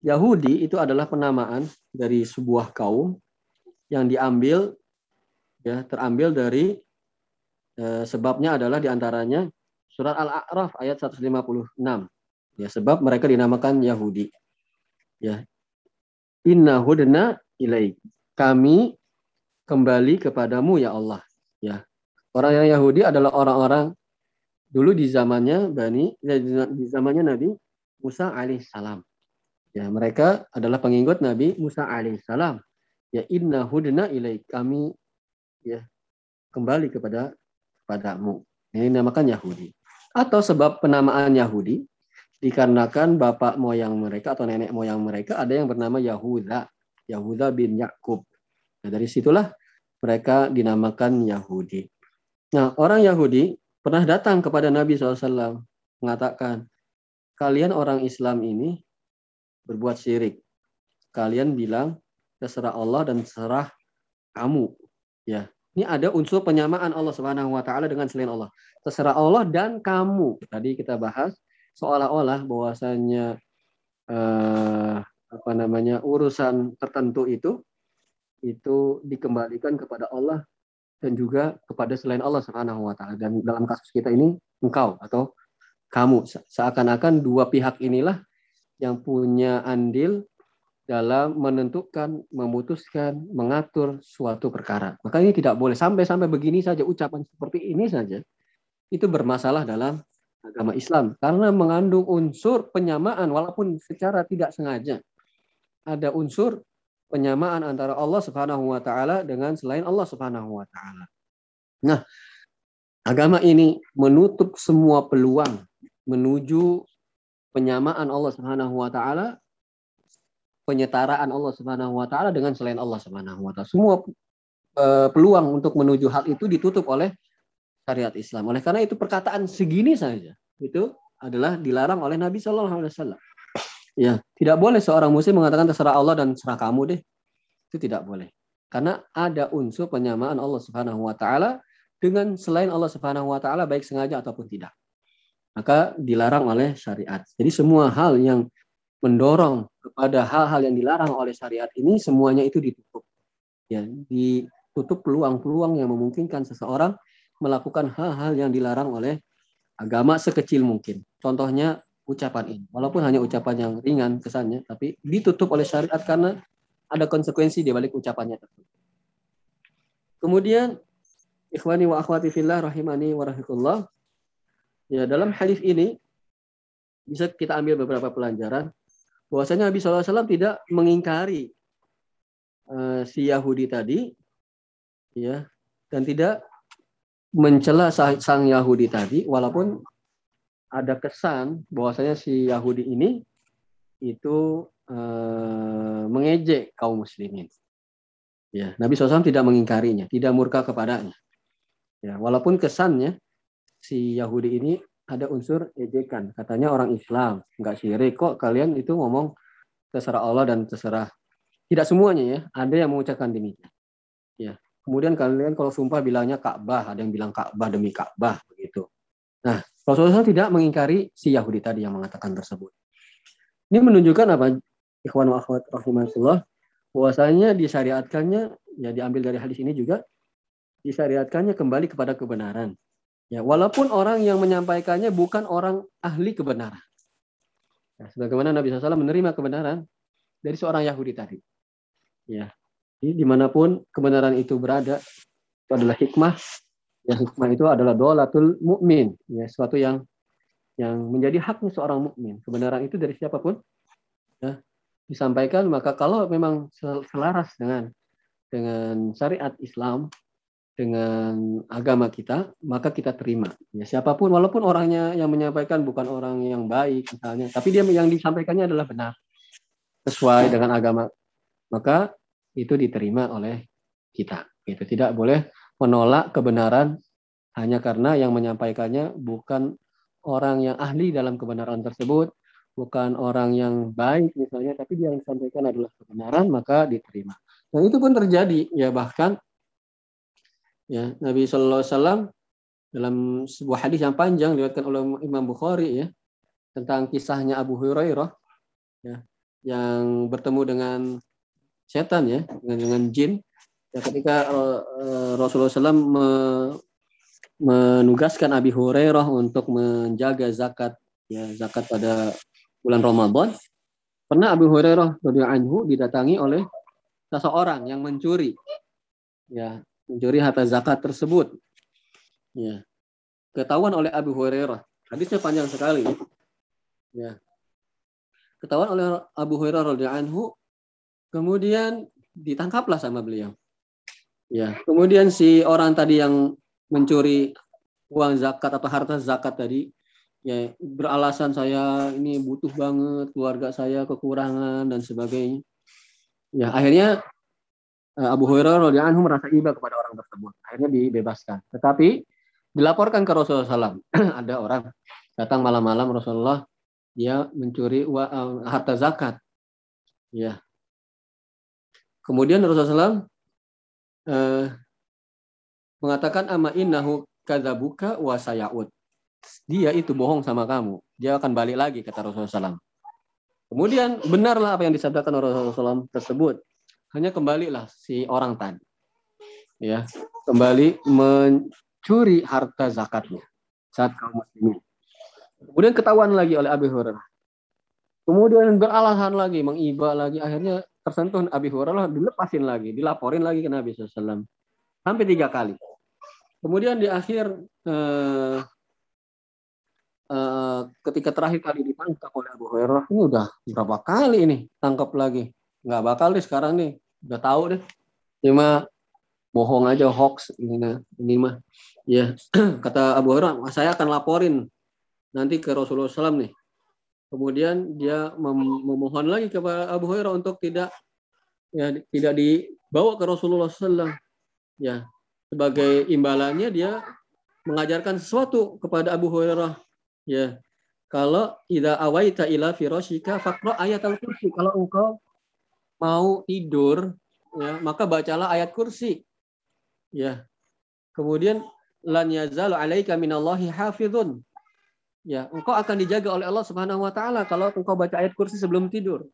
Yahudi itu adalah penamaan dari sebuah kaum yang diambil ya terambil dari eh, sebabnya adalah di antaranya surat Al-A'raf ayat 156 ya sebab mereka dinamakan Yahudi. Ya. Inna hudna ilaik. Kami kembali kepadamu ya Allah ya orang yang Yahudi adalah orang-orang dulu di zamannya Bani di zamannya Nabi Musa alaihissalam Ya, mereka adalah pengikut Nabi Musa alaihissalam. Ya inna hudna ilaik kami ya kembali kepada padamu. Ini dinamakan Yahudi. Atau sebab penamaan Yahudi dikarenakan bapak moyang mereka atau nenek moyang mereka ada yang bernama Yahuda. Yahuda bin Yakub. Nah, dari situlah mereka dinamakan Yahudi. Nah, orang Yahudi pernah datang kepada Nabi SAW mengatakan, kalian orang Islam ini berbuat syirik. Kalian bilang terserah Allah dan terserah kamu. Ya. Ini ada unsur penyamaan Allah Subhanahu wa taala dengan selain Allah. Terserah Allah dan kamu. Tadi kita bahas seolah-olah bahwasanya eh, apa namanya urusan tertentu itu itu dikembalikan kepada Allah dan juga kepada selain Allah Subhanahu wa taala. Dan dalam kasus kita ini engkau atau kamu seakan-akan dua pihak inilah yang punya andil dalam menentukan, memutuskan, mengatur suatu perkara. Maka ini tidak boleh sampai-sampai begini saja ucapan seperti ini saja itu bermasalah dalam agama Islam karena mengandung unsur penyamaan walaupun secara tidak sengaja. Ada unsur penyamaan antara Allah Subhanahu wa taala dengan selain Allah Subhanahu wa taala. Nah, agama ini menutup semua peluang menuju penyamaan Allah Subhanahu wa taala, penyetaraan Allah Subhanahu wa taala dengan selain Allah Subhanahu wa taala. Semua eh, peluang untuk menuju hal itu ditutup oleh syariat Islam. Oleh karena itu perkataan segini saja itu adalah dilarang oleh Nabi Shallallahu alaihi wasallam. Ya, tidak boleh seorang muslim mengatakan terserah Allah dan serah kamu deh. Itu tidak boleh. Karena ada unsur penyamaan Allah Subhanahu wa taala dengan selain Allah Subhanahu wa taala baik sengaja ataupun tidak. Maka dilarang oleh syariat. Jadi semua hal yang mendorong kepada hal-hal yang dilarang oleh syariat ini semuanya itu ditutup. Ya, ditutup peluang-peluang yang memungkinkan seseorang melakukan hal-hal yang dilarang oleh agama sekecil mungkin. Contohnya ucapan ini. Walaupun hanya ucapan yang ringan kesannya, tapi ditutup oleh syariat karena ada konsekuensi di balik ucapannya. Kemudian ikhwani wa akhwati fillah rahimani wa rahikullah. Ya, dalam hadis ini bisa kita ambil beberapa pelajaran bahwasanya Nabi SAW tidak mengingkari uh, si Yahudi tadi ya dan tidak mencela sang Yahudi tadi walaupun ada kesan bahwasanya si Yahudi ini itu eh, mengejek kaum muslimin. Ya, Nabi SAW tidak mengingkarinya, tidak murka kepadanya. Ya, walaupun kesannya si Yahudi ini ada unsur ejekan. Katanya orang Islam, nggak syirik kok kalian itu ngomong terserah Allah dan terserah. Tidak semuanya ya, ada yang mengucapkan demikian. Ya, kemudian kalian kalau sumpah bilangnya Ka'bah, ada yang bilang Ka'bah demi Ka'bah begitu. Nah, Rasulullah tidak mengingkari si Yahudi tadi yang mengatakan tersebut. Ini menunjukkan apa? Ikhwan wa akhwat rahimahullah bahwasanya disyariatkannya ya diambil dari hadis ini juga disyariatkannya kembali kepada kebenaran. Ya, walaupun orang yang menyampaikannya bukan orang ahli kebenaran. Ya, sebagaimana Nabi SAW menerima kebenaran dari seorang Yahudi tadi. Ya, jadi di mana pun kebenaran itu berada, itu adalah hikmah Ya hikmah itu adalah dolatul mukmin, ya sesuatu yang yang menjadi haknya seorang mukmin. Kebenaran itu dari siapa pun ya disampaikan. Maka kalau memang selaras dengan dengan syariat Islam dengan agama kita maka kita terima. Ya siapa pun walaupun orangnya yang menyampaikan bukan orang yang baik misalnya tapi dia yang disampaikannya adalah benar sesuai dengan agama maka itu diterima oleh kita. Itu tidak boleh menolak kebenaran hanya karena yang menyampaikannya bukan orang yang ahli dalam kebenaran tersebut, bukan orang yang baik misalnya, tapi yang disampaikan adalah kebenaran, maka diterima. Dan itu pun terjadi, ya bahkan ya Nabi Shallallahu Alaihi Wasallam dalam sebuah hadis yang panjang diriwayatkan oleh Imam Bukhari ya tentang kisahnya Abu Hurairah ya yang bertemu dengan setan ya dengan, dengan jin ya ketika uh, Rasulullah SAW me, menugaskan Abi Hurairah untuk menjaga zakat ya zakat pada bulan Ramadan pernah Abi Hurairah radhiyallahu anhu didatangi oleh seseorang yang mencuri ya mencuri harta zakat tersebut ya. Ketahuan oleh Abu Hurairah hadisnya panjang sekali ya. Ketahuan oleh Abu Hurairah radhiyallahu anhu kemudian ditangkaplah sama beliau Ya, kemudian si orang tadi yang mencuri uang zakat atau harta zakat tadi ya beralasan saya ini butuh banget keluarga saya kekurangan dan sebagainya. Ya, akhirnya eh, Abu Hurairah radhiyallahu anhu merasa iba kepada orang tersebut. Akhirnya dibebaskan. Tetapi dilaporkan ke Rasulullah SAW. Ada orang datang malam-malam Rasulullah dia mencuri eh, harta zakat. Ya. Kemudian Rasulullah SAW eh, mengatakan ama innahu kadzabuka wa sayaud. dia itu bohong sama kamu, dia akan balik lagi kata Rasulullah SAW. Kemudian benarlah apa yang disabdakan Rasulullah SAW tersebut. Hanya kembalilah si orang tadi. Ya, kembali mencuri harta zakatnya saat kaum muslimin. Kemudian ketahuan lagi oleh Abi Hurairah. Kemudian beralasan lagi, mengiba lagi. Akhirnya tersentuh Abi Hurairah, dilepasin lagi, dilaporin lagi ke Nabi SAW. Sampai tiga kali. Kemudian di akhir eh, eh, ketika terakhir kali ditangkap oleh Abu Hurairah, ini udah berapa kali ini tangkap lagi. Nggak bakal deh sekarang nih. Udah tahu deh. Cuma bohong aja hoax ini, ini mah. Ya, kata Abu Hurairah, saya akan laporin nanti ke Rasulullah SAW nih. Kemudian dia mem memohon lagi kepada Abu Hurairah untuk tidak ya tidak dibawa ke Rasulullah SAW. Ya, sebagai imbalannya dia mengajarkan sesuatu kepada Abu Hurairah. Ya, kalau ida awaita ila firashika faqra ayat al-kursi. Kalau engkau mau tidur, ya, maka bacalah ayat kursi. Ya. Kemudian lan yazalu alaika minallahi hafizun. Ya, engkau akan dijaga oleh Allah Subhanahu wa taala kalau engkau baca ayat kursi sebelum tidur.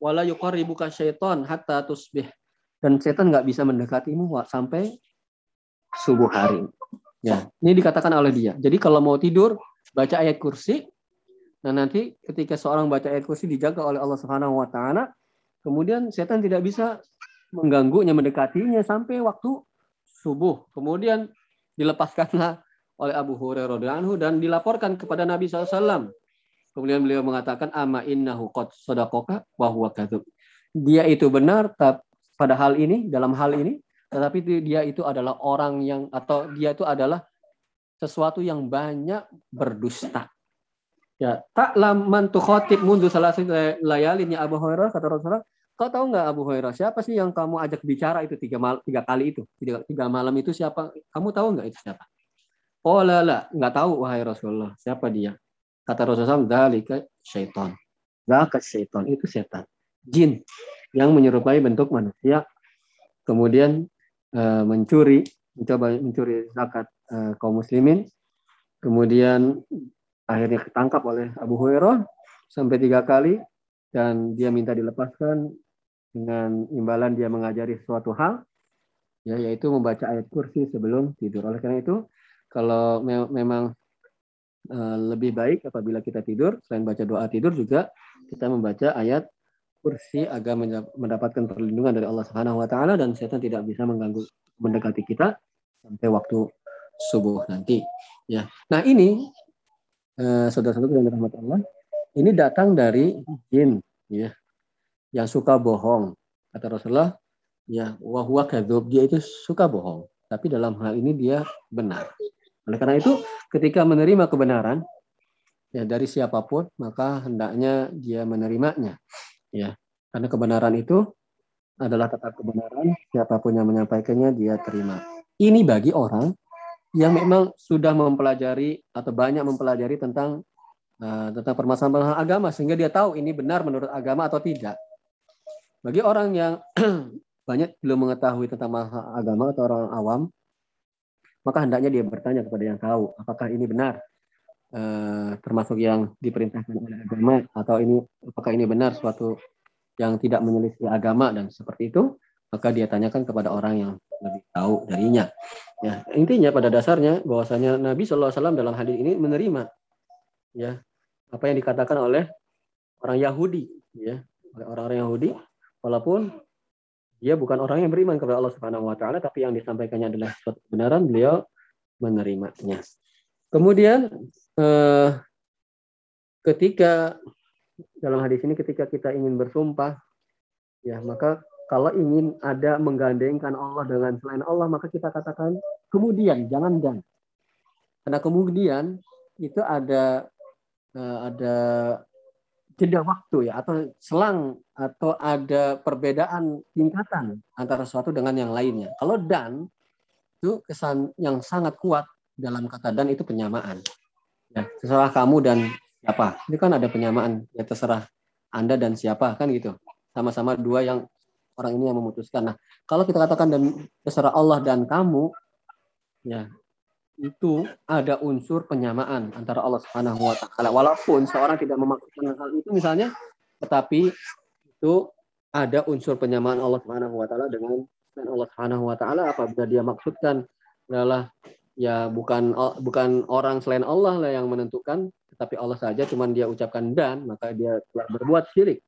Wala yuqarribuka syaiton hatta tusbih. Dan setan nggak bisa mendekatimu sampai subuh hari. Ya, ini dikatakan oleh dia. Jadi kalau mau tidur, baca ayat kursi. Nah, nanti ketika seorang baca ayat kursi dijaga oleh Allah Subhanahu wa taala, kemudian setan tidak bisa mengganggunya, mendekatinya sampai waktu subuh. Kemudian dilepaskanlah oleh Abu Hurairah anhu dan dilaporkan kepada Nabi SAW. Kemudian beliau mengatakan ama innahu qad sadaqaka wa huwa kadzub. Dia itu benar pada hal ini, dalam hal ini, tetapi dia itu adalah orang yang atau dia itu adalah sesuatu yang banyak berdusta. Ya, tak man khotib mundu salah layalin ya Abu Hurairah kata Rasulullah Kau tahu nggak Abu Hurairah siapa sih yang kamu ajak bicara itu tiga, mal, tiga kali itu tiga, tiga malam itu siapa? Kamu tahu nggak itu siapa? Oh lala nggak tahu wahai Rasulullah siapa dia? Kata Rasulullah dalika syaitan. Dalika syaitan itu setan, jin yang menyerupai bentuk manusia. Kemudian uh, mencuri, mencoba mencuri zakat uh, kaum muslimin. Kemudian akhirnya ketangkap oleh Abu Hurairah sampai tiga kali dan dia minta dilepaskan dengan imbalan dia mengajari suatu hal ya yaitu membaca ayat kursi sebelum tidur. Oleh karena itu kalau me memang uh, lebih baik apabila kita tidur selain baca doa tidur juga kita membaca ayat kursi agar mendapatkan perlindungan dari Allah Subhanahu wa taala dan setan tidak bisa mengganggu mendekati kita sampai waktu subuh nanti. Ya. Nah, ini uh, saudara-saudara yang dirahmati Allah, ini datang dari jin ya yang suka bohong. Kata Rasulullah, ya wahwa kadzub, dia itu suka bohong. Tapi dalam hal ini dia benar. Oleh karena itu, ketika menerima kebenaran ya dari siapa pun, maka hendaknya dia menerimanya. Ya, karena kebenaran itu adalah tetap kebenaran, siapa pun yang menyampaikannya dia terima. Ini bagi orang yang memang sudah mempelajari atau banyak mempelajari tentang uh, tentang permasalahan agama sehingga dia tahu ini benar menurut agama atau tidak. Bagi orang yang banyak belum mengetahui tentang agama atau orang awam, maka hendaknya dia bertanya kepada yang tahu, apakah ini benar, eh, termasuk yang diperintahkan oleh agama, atau ini apakah ini benar suatu yang tidak menyelisih agama dan seperti itu, maka dia tanyakan kepada orang yang lebih tahu darinya. Ya, intinya pada dasarnya bahwasanya Nabi Wasallam dalam hadis ini menerima ya apa yang dikatakan oleh orang Yahudi, ya oleh orang-orang Yahudi walaupun dia bukan orang yang beriman kepada Allah Subhanahu wa taala tapi yang disampaikannya adalah suatu kebenaran beliau menerimanya. Kemudian eh, ketika dalam hadis ini ketika kita ingin bersumpah ya maka kalau ingin ada menggandengkan Allah dengan selain Allah maka kita katakan kemudian jangan dan karena kemudian itu ada eh, ada jeda waktu ya atau selang atau ada perbedaan tingkatan antara suatu dengan yang lainnya. Kalau dan itu kesan yang sangat kuat dalam kata dan itu penyamaan. Ya, terserah kamu dan siapa. Ini kan ada penyamaan. Ya terserah Anda dan siapa kan gitu. Sama-sama dua yang orang ini yang memutuskan. Nah, kalau kita katakan dan terserah Allah dan kamu, ya itu ada unsur penyamaan antara Allah Subhanahu wa taala. Walaupun seorang tidak memaksudkan hal itu misalnya, tetapi itu ada unsur penyamaan Allah Subhanahu wa taala dengan Allah Subhanahu wa taala. Apabila dia maksudkan adalah ya bukan bukan orang selain Allah lah yang menentukan tetapi Allah saja cuman dia ucapkan dan maka dia telah berbuat syirik.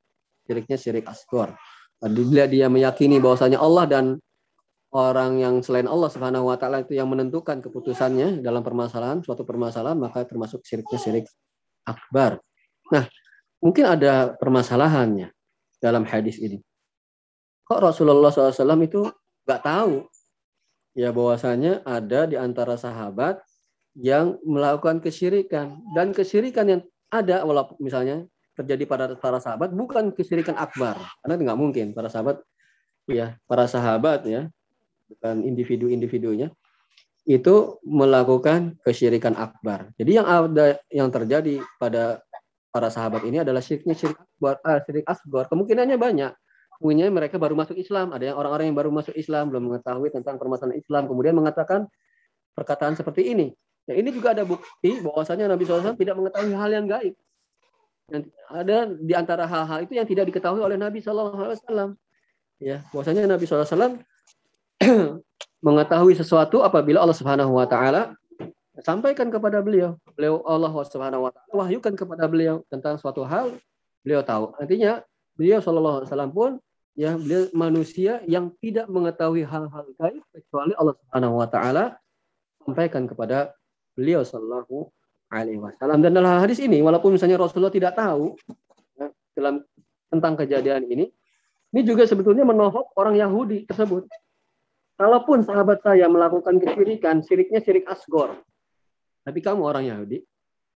Syiriknya syirik asghar. Bila dia meyakini bahwasanya Allah dan orang yang selain Allah Subhanahu wa taala itu yang menentukan keputusannya dalam permasalahan suatu permasalahan maka termasuk syiriknya syirik akbar. Nah mungkin ada permasalahannya dalam hadis ini. Kok Rasulullah SAW itu nggak tahu? Ya bahwasanya ada di antara sahabat yang melakukan kesyirikan. Dan kesyirikan yang ada walaupun misalnya terjadi pada para sahabat bukan kesyirikan akbar. Karena nggak mungkin. Para sahabat ya para sahabat ya bukan individu-individunya itu melakukan kesyirikan akbar. Jadi yang ada yang terjadi pada para sahabat ini adalah syiriknya syirik akbar, ah, syirik. Kemungkinannya banyak punya mereka baru masuk Islam. Ada yang orang-orang yang baru masuk Islam belum mengetahui tentang permasalahan Islam, kemudian mengatakan perkataan seperti ini. Nah, ini juga ada bukti bahwasanya Nabi SAW tidak mengetahui hal yang gaib. Yang ada di antara hal-hal itu yang tidak diketahui oleh Nabi SAW. Ya, bahwasanya Nabi SAW mengetahui sesuatu apabila Allah Subhanahu Wa Taala sampaikan kepada beliau. Beliau Allah Subhanahu Wa Taala wahyukan kepada beliau tentang suatu hal, beliau tahu. Artinya beliau Shallallahu Alaihi Wasallam pun ya beliau manusia yang tidak mengetahui hal-hal gaib kecuali Allah Subhanahu wa taala sampaikan kepada beliau sallallahu alaihi wasallam dan dalam hadis ini walaupun misalnya Rasulullah tidak tahu ya, dalam tentang kejadian ini ini juga sebetulnya menohok orang Yahudi tersebut kalaupun sahabat saya melakukan kesyirikan syiriknya syirik asgor tapi kamu orang Yahudi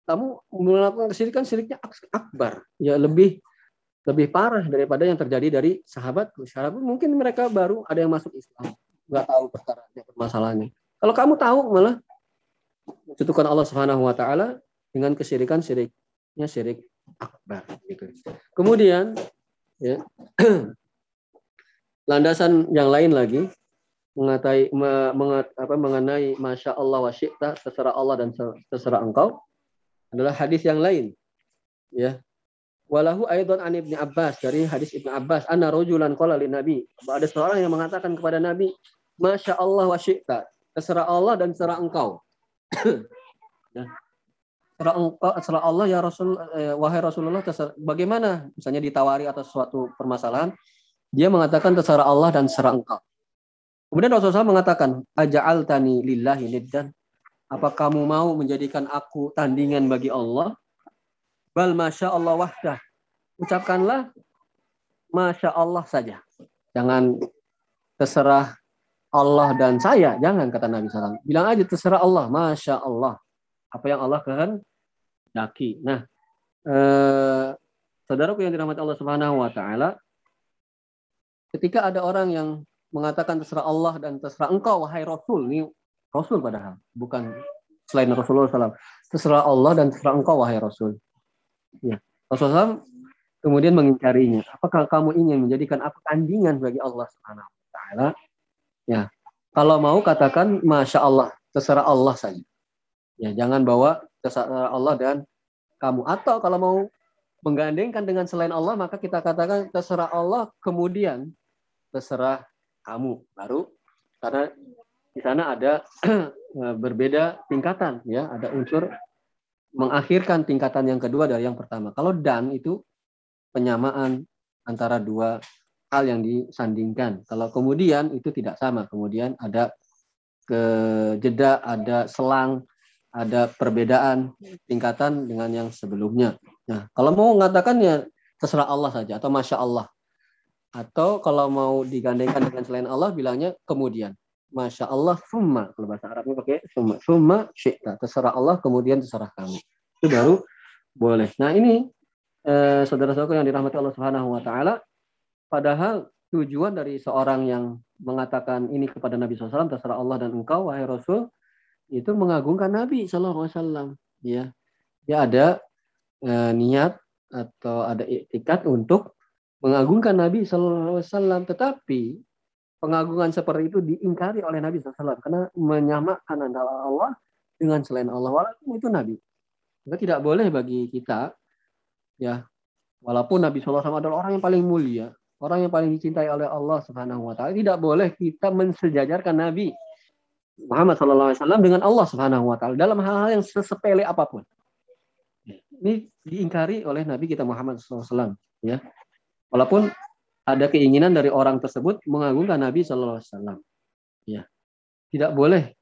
kamu melakukan kesyirikan syiriknya akbar ya lebih lebih parah daripada yang terjadi dari sahabat. Sahabat mungkin mereka baru ada yang masuk Islam, nggak tahu perkaranya permasalahannya. Kalau kamu tahu malah mencutukan Allah Subhanahu Wa Taala dengan kesyirikan syiriknya syirik akbar. Gitu. Kemudian ya, landasan yang lain lagi mengatai mengat, apa, mengenai masya Allah wa syi'ta terserah Allah dan terserah engkau adalah hadis yang lain ya Walahu aidan an Ibnu Abbas dari hadis Ibnu Abbas anna rajulan qala lin Nabi. Ada seorang yang mengatakan kepada Nabi, "Masya Allah wa syi'ta." Terserah Allah dan terserah engkau. ya. Terserah engkau, terserah Allah ya Rasul eh, wahai Rasulullah terserah, bagaimana misalnya ditawari atas suatu permasalahan, dia mengatakan terserah Allah dan terserah engkau. Kemudian Rasulullah mengatakan, "Aja'altani lillahi niddan?" Apa kamu mau menjadikan aku tandingan bagi Allah? Bal masya Allah wahdah. Ucapkanlah masya Allah saja. Jangan terserah Allah dan saya. Jangan kata Nabi SAW. Bilang aja terserah Allah. Masya Allah. Apa yang Allah kehendaki. Nah, eh, saudaraku yang dirahmati Allah Subhanahu Wa Taala, ketika ada orang yang mengatakan terserah Allah dan terserah engkau wahai Rasul. Ini Rasul padahal. Bukan selain Rasulullah SAW. Terserah Allah dan terserah engkau wahai Rasul. Ya. Rasulullah kemudian mengingkarinya. Apakah kamu ingin menjadikan aku tandingan bagi Allah Subhanahu wa taala? Ya. Kalau mau katakan masya Allah, terserah Allah saja. Ya, jangan bawa terserah Allah dan kamu atau kalau mau menggandengkan dengan selain Allah maka kita katakan terserah Allah kemudian terserah kamu baru karena di sana ada berbeda tingkatan ya ada unsur mengakhirkan tingkatan yang kedua dari yang pertama. Kalau dan itu penyamaan antara dua hal yang disandingkan. Kalau kemudian itu tidak sama. Kemudian ada ke jeda, ada selang, ada perbedaan tingkatan dengan yang sebelumnya. Nah, kalau mau mengatakan ya terserah Allah saja atau masya Allah. Atau kalau mau digandengkan dengan selain Allah bilangnya kemudian. Masya Allah, summa. Kalau bahasa Arabnya pakai summa. Summa syi'ta. Terserah Allah, kemudian terserah kamu. Itu baru boleh. Nah ini, eh, saudara-saudara yang dirahmati Allah Subhanahu Wa Taala, padahal tujuan dari seorang yang mengatakan ini kepada Nabi SAW, terserah Allah dan engkau, wahai Rasul, itu mengagungkan Nabi SAW. Ya, dia ada eh, niat atau ada etikat untuk mengagungkan Nabi SAW. Tetapi pengagungan seperti itu diingkari oleh Nabi SAW karena menyamakan antara Allah dengan selain Allah walaupun itu nabi. Maka tidak boleh bagi kita ya walaupun Nabi SAW adalah orang yang paling mulia, orang yang paling dicintai oleh Allah Subhanahu wa taala, tidak boleh kita mensejajarkan Nabi Muhammad SAW dengan Allah Subhanahu wa taala dalam hal-hal yang sesepele apa pun. Ini diingkari oleh Nabi kita Muhammad SAW. Ya. Walaupun ada keinginan dari orang tersebut mengagungkan Nabi SAW. Ya. Tidak boleh.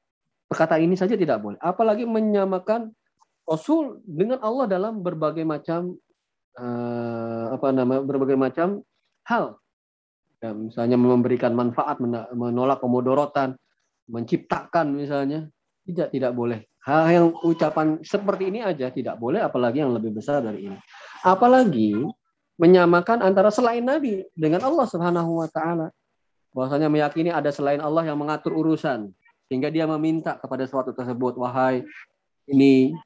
Perkata ini saja tidak boleh. Apalagi menyamakan Rasul dengan Allah dalam berbagai macam uh, apa nama berbagai macam hal. Ya, misalnya memberikan manfaat, menolak kemudorotan, menciptakan misalnya. Tidak, tidak boleh. Hal yang ucapan seperti ini aja tidak boleh, apalagi yang lebih besar dari ini. Apalagi menyamakan antara selain Nabi dengan Allah Subhanahu wa taala. Bahwasanya meyakini ada selain Allah yang mengatur urusan sehingga dia meminta kepada suatu tersebut, wahai ini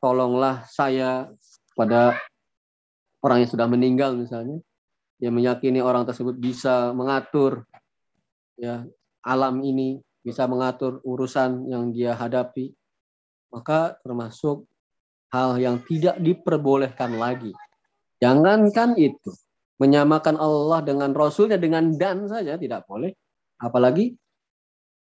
tolonglah saya pada orang yang sudah meninggal misalnya. Dia meyakini orang tersebut bisa mengatur ya alam ini, bisa mengatur urusan yang dia hadapi maka termasuk hal yang tidak diperbolehkan lagi. Jangankan itu, menyamakan Allah dengan Rasulnya dengan dan saja tidak boleh. Apalagi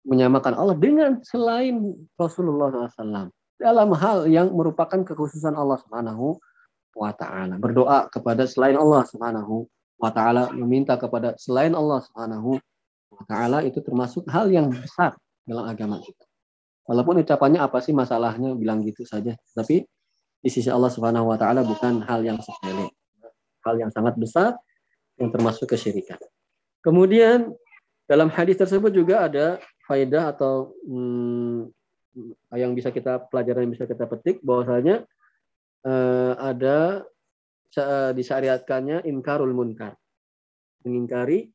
menyamakan Allah dengan selain Rasulullah SAW dalam hal yang merupakan kekhususan Allah Subhanahu wa taala. Berdoa kepada selain Allah Subhanahu wa taala, meminta kepada selain Allah Subhanahu wa taala itu termasuk hal yang besar dalam agama kita. Walaupun ucapannya apa sih masalahnya bilang gitu saja, tapi di sisi Allah Subhanahu wa taala bukan hal yang sepele. Hal yang sangat besar yang termasuk kesyirikan. Kemudian dalam hadis tersebut juga ada faedah atau hmm, yang bisa kita pelajaran yang bisa kita petik bahwasanya eh, ada disyariatkannya inkarul munkar mengingkari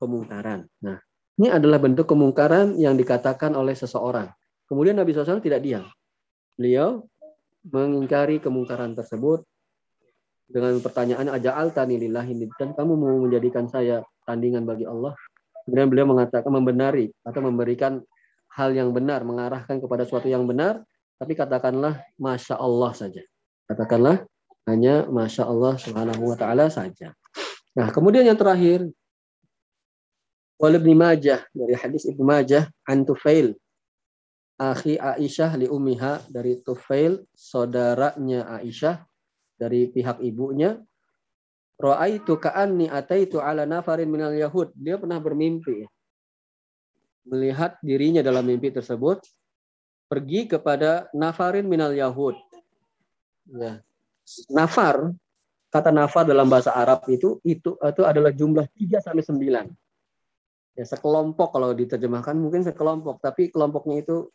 kemungkaran. Nah, ini adalah bentuk kemungkaran yang dikatakan oleh seseorang. Kemudian Nabi SAW tidak diam. Beliau mengingkari kemungkaran tersebut dengan pertanyaan aja'al tani lillahi dan kamu mau menjadikan saya tandingan bagi Allah. Kemudian beliau mengatakan membenari atau memberikan hal yang benar, mengarahkan kepada suatu yang benar, tapi katakanlah masya Allah saja. Katakanlah hanya masya Allah subhanahu wa taala saja. Nah, kemudian yang terakhir Wal Majah dari hadis Ibnu Majah an akhi Aisyah li umiha dari Tufail saudaranya Aisyah dari pihak ibunya Ra'aitu ka'anni ataitu ala nafarin minal yahud. Dia pernah bermimpi. Melihat dirinya dalam mimpi tersebut. Pergi kepada nafarin minal yahud. Ya. Nafar, kata nafar dalam bahasa Arab itu, itu, itu adalah jumlah 3 sampai 9. Ya, sekelompok kalau diterjemahkan mungkin sekelompok. Tapi kelompoknya itu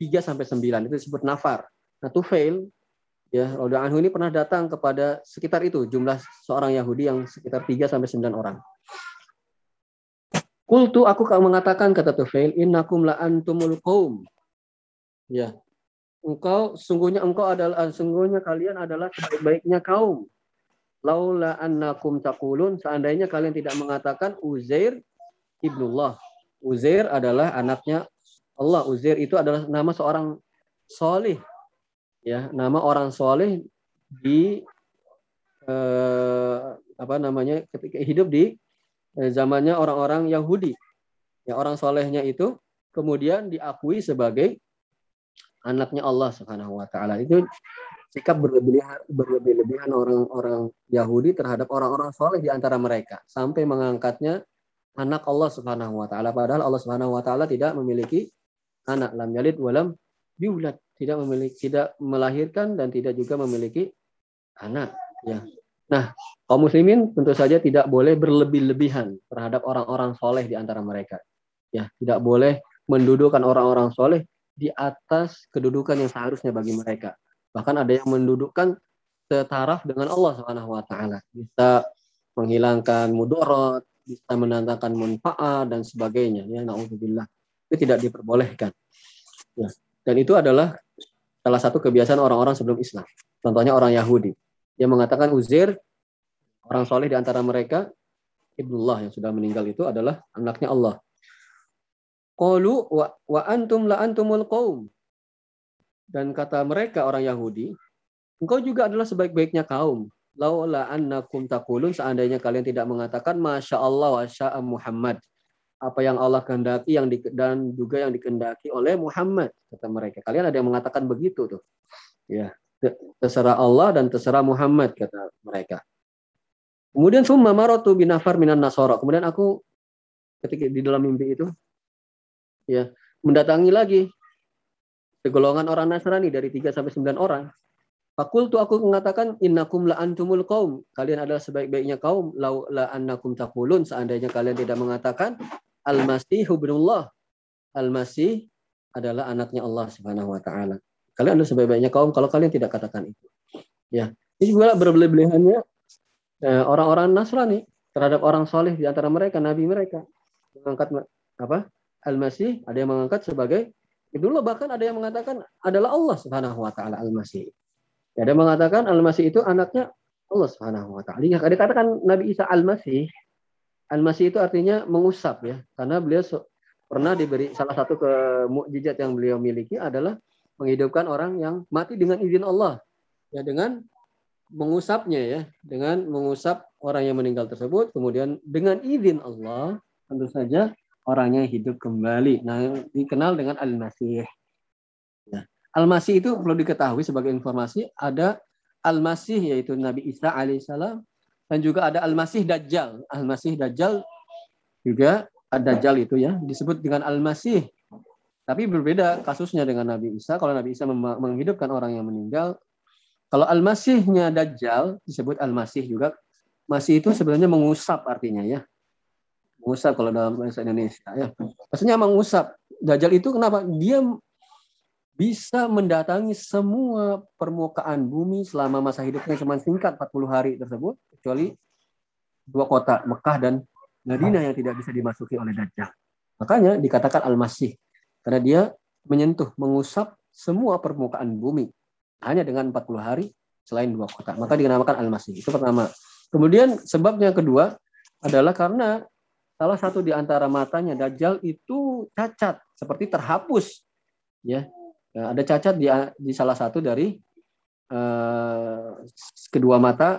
3 sampai 9 itu disebut nafar. Nah, tufail ya Roda Anhu ini pernah datang kepada sekitar itu jumlah seorang Yahudi yang sekitar 3 sampai 9 orang. Kultu aku kau mengatakan kata Tufail, innakum la antumul qaum. Ya. Engkau sungguhnya engkau adalah sungguhnya kalian adalah sebaik-baiknya kaum. Laula annakum taqulun seandainya kalian tidak mengatakan Uzair ibnullah. Uzair adalah anaknya Allah Uzair itu adalah nama seorang solih. Ya nama orang soleh di eh, apa namanya ketika hidup di eh, zamannya orang-orang Yahudi. Ya orang solehnya itu kemudian diakui sebagai anaknya Allah Subhanahu Wa Taala. Itu sikap berlebihan berlebih-lebihan orang-orang Yahudi terhadap orang-orang soleh di antara mereka sampai mengangkatnya anak Allah Subhanahu Wa Taala. Padahal Allah Subhanahu Wa Taala tidak memiliki anak lam yalid walam yulad. Tidak memiliki tidak melahirkan dan tidak juga memiliki anak ya. Nah kaum muslimin tentu saja tidak boleh berlebih-lebihan terhadap orang-orang soleh di antara mereka ya. Tidak boleh mendudukan orang-orang soleh di atas kedudukan yang seharusnya bagi mereka. Bahkan ada yang mendudukkan setaraf dengan Allah Subhanahu wa taala. Bisa menghilangkan mudorot bisa mendatangkan manfaat dan sebagainya ya. Naudzubillah itu tidak diperbolehkan. Ya. Dan itu adalah salah satu kebiasaan orang-orang sebelum Islam. Contohnya orang Yahudi. Yang mengatakan Uzair, orang soleh di antara mereka, Ibnullah yang sudah meninggal itu adalah anaknya Allah. Qalu wa, wa antum la antumul qaum. dan kata mereka orang Yahudi, engkau juga adalah sebaik-baiknya kaum. Laula annakum taqulun seandainya kalian tidak mengatakan masya Allah wa sya'a Muhammad. Apa yang Allah kehendaki yang di, dan juga yang dikehendaki oleh Muhammad kata mereka. Kalian ada yang mengatakan begitu tuh. Ya, terserah Allah dan terserah Muhammad kata mereka. Kemudian summa maratu binafar minan nasara. Kemudian aku ketika di dalam mimpi itu ya mendatangi lagi segolongan orang Nasrani dari 3 sampai 9 orang. Fakul tuh aku mengatakan innakum la antumul kaum. Kalian adalah sebaik-baiknya kaum. Lau la annakum taqulun seandainya kalian tidak mengatakan al-masih ibnullah. Al-masih adalah anaknya Allah Subhanahu wa taala. Kalian adalah sebaik-baiknya kaum kalau kalian tidak katakan itu. Ya. Ini juga berbeleh-belehannya eh, orang-orang Nasrani terhadap orang soleh di antara mereka, nabi mereka. Mengangkat apa? Al-Masih ada yang mengangkat sebagai Dulu bahkan ada yang mengatakan adalah Allah Subhanahu wa taala Al-Masih. Ada mengatakan Al-Masih itu anaknya Allah Subhanahu wa taala. Ada dikatakan Nabi Isa Al-Masih. Al-Masih itu artinya mengusap ya, karena beliau pernah diberi salah satu ke mukjizat yang beliau miliki adalah menghidupkan orang yang mati dengan izin Allah. Ya dengan mengusapnya ya, dengan mengusap orang yang meninggal tersebut kemudian dengan izin Allah tentu saja orangnya hidup kembali. Nah, dikenal dengan Al-Masih. Nah, Al-Masih itu perlu diketahui sebagai informasi ada Al-Masih yaitu Nabi Isa alaihissalam dan juga ada Al-Masih Dajjal. Al-Masih Dajjal juga ada Dajjal itu ya disebut dengan Al-Masih. Tapi berbeda kasusnya dengan Nabi Isa. Kalau Nabi Isa menghidupkan orang yang meninggal, kalau Al-Masihnya Dajjal disebut Al-Masih juga. Masih itu sebenarnya mengusap artinya ya mengusap kalau dalam bahasa Indonesia ya. Maksudnya mengusap. Dajjal itu kenapa? Dia bisa mendatangi semua permukaan bumi selama masa hidupnya cuma singkat 40 hari tersebut kecuali dua kota Mekah dan Madinah yang tidak bisa dimasuki oleh Dajjal. Makanya dikatakan Al-Masih karena dia menyentuh, mengusap semua permukaan bumi hanya dengan 40 hari selain dua kota. Maka dinamakan Al-Masih. Itu pertama. Kemudian sebabnya kedua adalah karena salah satu di antara matanya Dajjal itu cacat, seperti terhapus. Ya, ya ada cacat di, di salah satu dari uh, kedua mata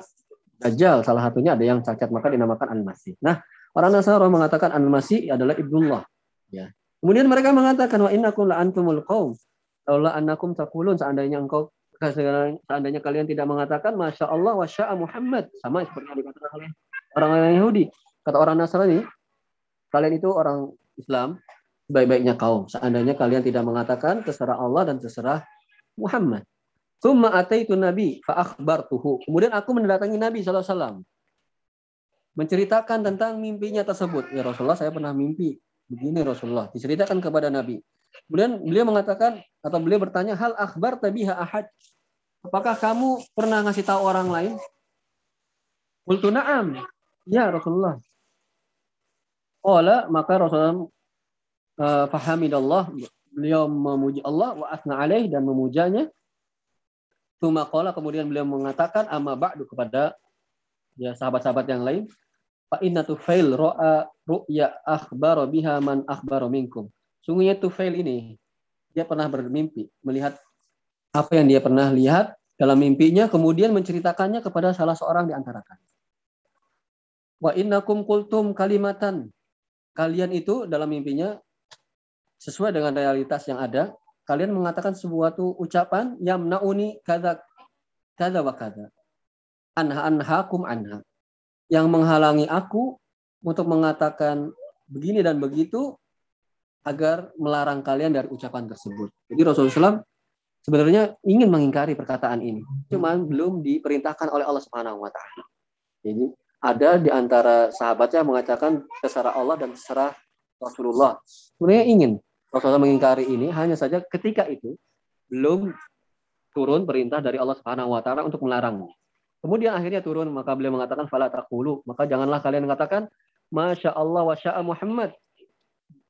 Dajjal. Salah satunya ada yang cacat, maka dinamakan Al-Masih. Nah, orang Nasara mengatakan Al-Masih adalah ibnullah. Ya. Kemudian mereka mengatakan wa innakum la antumul qaum. Laula annakum taqulun seandainya engkau seandainya kalian tidak mengatakan masya Allah wa sya'a Muhammad sama seperti yang dikatakan oleh orang-orang Yahudi kata orang Nasrani Kalian itu orang Islam, baik-baiknya kaum. Seandainya kalian tidak mengatakan terserah Allah dan terserah Muhammad. Summa ataitu Nabi fa tuhu. Kemudian aku mendatangi Nabi SAW. Menceritakan tentang mimpinya tersebut. Ya Rasulullah, saya pernah mimpi. Begini Rasulullah. Diceritakan kepada Nabi. Kemudian beliau mengatakan, atau beliau bertanya, hal akhbar tabiha ahad. Apakah kamu pernah ngasih tahu orang lain? Qultu na'am. Ya Rasulullah. Qala maka Rasulullah uh, fahamidallah beliau memuji Allah wa asna alaih dan memujanya. Tuma qala kemudian beliau mengatakan amma ba'du kepada ya sahabat-sahabat yang lain fa inna tufail ra'a ru'ya akhbara biha man akhbara minkum. Sungguhnya tufail ini dia pernah bermimpi melihat apa yang dia pernah lihat dalam mimpinya kemudian menceritakannya kepada salah seorang di antara kalian. Wa innakum kultum kalimatan kalian itu dalam mimpinya sesuai dengan realitas yang ada, kalian mengatakan sebuah tuh ucapan yang nauni kada wa kada. Anha anhakum anha. Yang menghalangi aku untuk mengatakan begini dan begitu agar melarang kalian dari ucapan tersebut. Jadi Rasulullah SAW sebenarnya ingin mengingkari perkataan ini, cuman belum diperintahkan oleh Allah Subhanahu wa taala. Jadi ada di antara sahabatnya mengatakan terserah Allah dan terserah Rasulullah. Sebenarnya ingin Rasulullah mengingkari ini hanya saja ketika itu belum turun perintah dari Allah Subhanahu wa taala untuk melarangnya. Kemudian akhirnya turun maka beliau mengatakan fala taqulu, maka janganlah kalian mengatakan masya Allah wa sya'a Muhammad.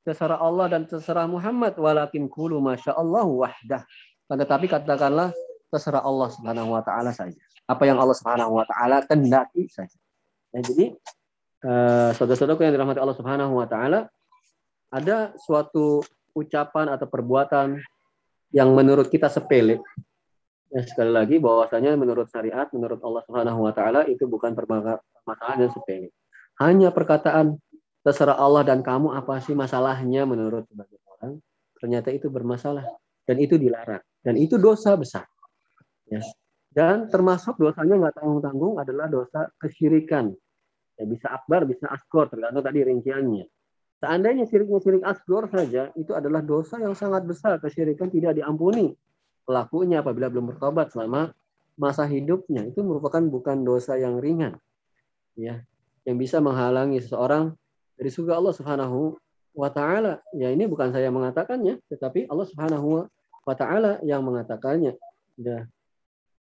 Terserah Allah dan terserah Muhammad walakin kulu masya Allah wahdah. Tetapi katakanlah terserah Allah Subhanahu wa taala saja. Apa yang Allah Subhanahu wa taala kendaki saja. Ya, jadi uh, saudara-saudaraku yang dirahmati Allah Subhanahu wa taala, ada suatu ucapan atau perbuatan yang menurut kita sepele. Ya, sekali lagi bahwasanya menurut syariat, menurut Allah Subhanahu wa taala itu bukan permasalahan yang sepele. Hanya perkataan terserah Allah dan kamu apa sih masalahnya menurut sebagian orang, ternyata itu bermasalah dan itu dilarang dan itu dosa besar. Ya. Dan termasuk dosanya nggak tanggung-tanggung adalah dosa kesyirikan. Ya, bisa akbar, bisa askor, tergantung tadi rinciannya. Seandainya syiriknya syirik asgor saja, itu adalah dosa yang sangat besar. Kesyirikan tidak diampuni pelakunya apabila belum bertobat selama masa hidupnya. Itu merupakan bukan dosa yang ringan. ya Yang bisa menghalangi seseorang dari surga Allah Subhanahu wa taala. Ya ini bukan saya mengatakannya, tetapi Allah Subhanahu wa taala yang mengatakannya. Ya.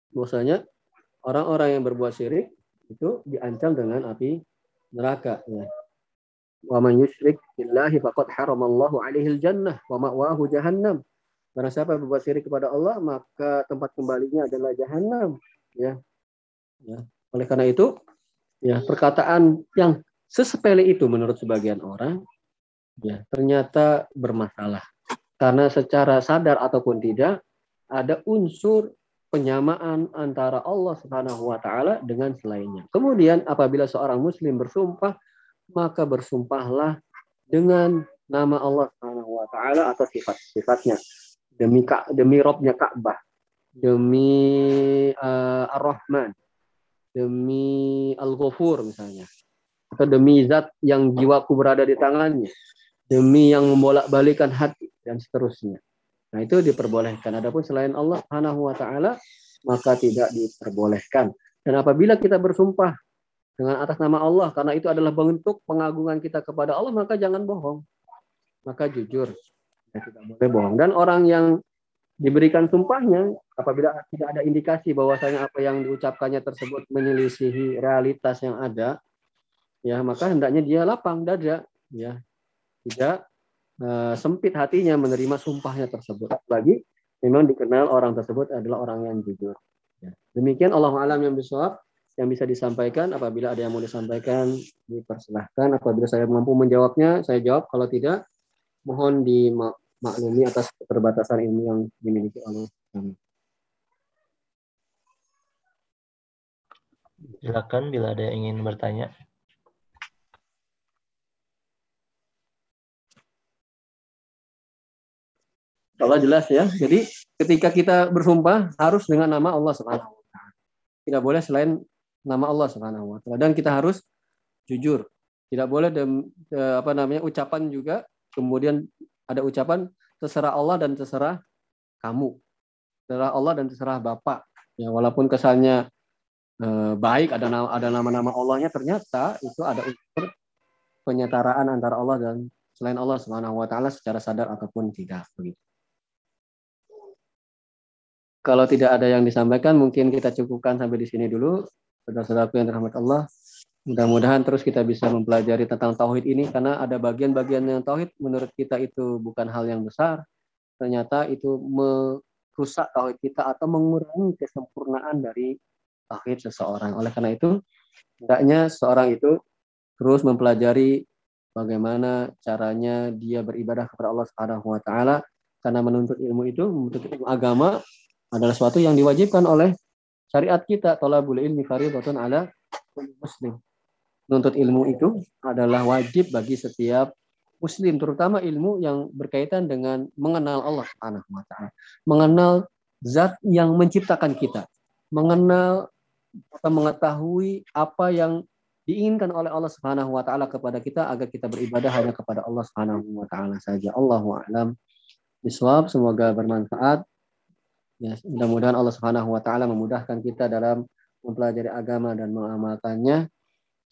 Bahwasanya orang-orang yang berbuat syirik itu diancam dengan api neraka ya. Wa man yusyrik billahi faqad haramallahu alaihi jannah wa ma'wahu jahannam. Barang siapa berbuat syirik kepada Allah, maka tempat kembalinya adalah jahanam. Ya. ya. Oleh karena itu, ya perkataan yang sesepele itu menurut sebagian orang, ya ternyata bermasalah. Karena secara sadar ataupun tidak, ada unsur penyamaan antara Allah Subhanahu wa taala dengan selainnya. Kemudian apabila seorang muslim bersumpah maka bersumpahlah dengan nama Allah Subhanahu wa taala atau sifat-sifatnya. Demi demi Robnya Ka'bah. Demi uh, Ar-Rahman. Demi Al-Ghafur misalnya. Atau demi zat yang jiwaku berada di tangannya. Demi yang membolak-balikan hati dan seterusnya. Nah itu diperbolehkan. Adapun selain Allah Subhanahu wa taala maka tidak diperbolehkan. Dan apabila kita bersumpah dengan atas nama Allah karena itu adalah bentuk pengagungan kita kepada Allah maka jangan bohong. Maka jujur. Ya, tidak boleh bohong. Dan orang yang diberikan sumpahnya apabila tidak ada indikasi bahwasanya apa yang diucapkannya tersebut menyelisihi realitas yang ada ya maka hendaknya dia lapang dada ya. Tidak uh, sempit hatinya menerima sumpahnya tersebut. Lagi memang dikenal orang tersebut adalah orang yang jujur ya. demikian Allah alam yang besar yang bisa disampaikan. Apabila ada yang mau disampaikan, dipersilahkan. Apabila saya mampu menjawabnya, saya jawab. Kalau tidak, mohon dimaklumi atas keterbatasan ini yang dimiliki oleh kami. Silakan bila ada yang ingin bertanya. Allah jelas ya. Jadi ketika kita bersumpah harus dengan nama Allah Subhanahu Tidak boleh selain nama Allah Subhanahu wa taala dan kita harus jujur. Tidak boleh dem, apa namanya ucapan juga kemudian ada ucapan terserah Allah dan terserah kamu. Terserah Allah dan terserah Bapak. Ya walaupun kesannya eh, baik ada nama ada nama-nama Allahnya ternyata itu ada unsur penyetaraan antara Allah dan selain Allah Subhanahu wa taala secara sadar ataupun tidak begitu. Kalau tidak ada yang disampaikan, mungkin kita cukupkan sampai di sini dulu saudara-saudaraku yang dirahmati Allah. Mudah-mudahan terus kita bisa mempelajari tentang tauhid ini karena ada bagian-bagian yang tauhid menurut kita itu bukan hal yang besar. Ternyata itu merusak tauhid kita atau mengurangi kesempurnaan dari tauhid seseorang. Oleh karena itu, hendaknya seorang itu terus mempelajari bagaimana caranya dia beribadah kepada Allah Subhanahu wa taala karena menuntut ilmu itu, menuntut ilmu agama adalah sesuatu yang diwajibkan oleh syariat kita tolabul ilmi fardhatun ala muslim. Menuntut ilmu itu adalah wajib bagi setiap muslim, terutama ilmu yang berkaitan dengan mengenal Allah Subhanahu wa taala. Mengenal zat yang menciptakan kita. Mengenal atau mengetahui apa yang diinginkan oleh Allah Subhanahu wa taala kepada kita agar kita beribadah hanya kepada Allah Subhanahu wa taala saja. Allahu a'lam. Biswab, semoga bermanfaat. Ya, mudah-mudahan Allah Subhanahu wa taala memudahkan kita dalam mempelajari agama dan mengamalkannya.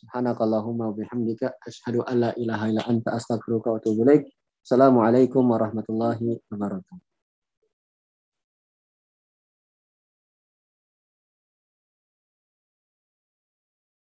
Subhanakallahumma wa bihamdika asyhadu an la ilaha illa anta astaghfiruka wa atubu ilaik. Assalamualaikum warahmatullahi wabarakatuh.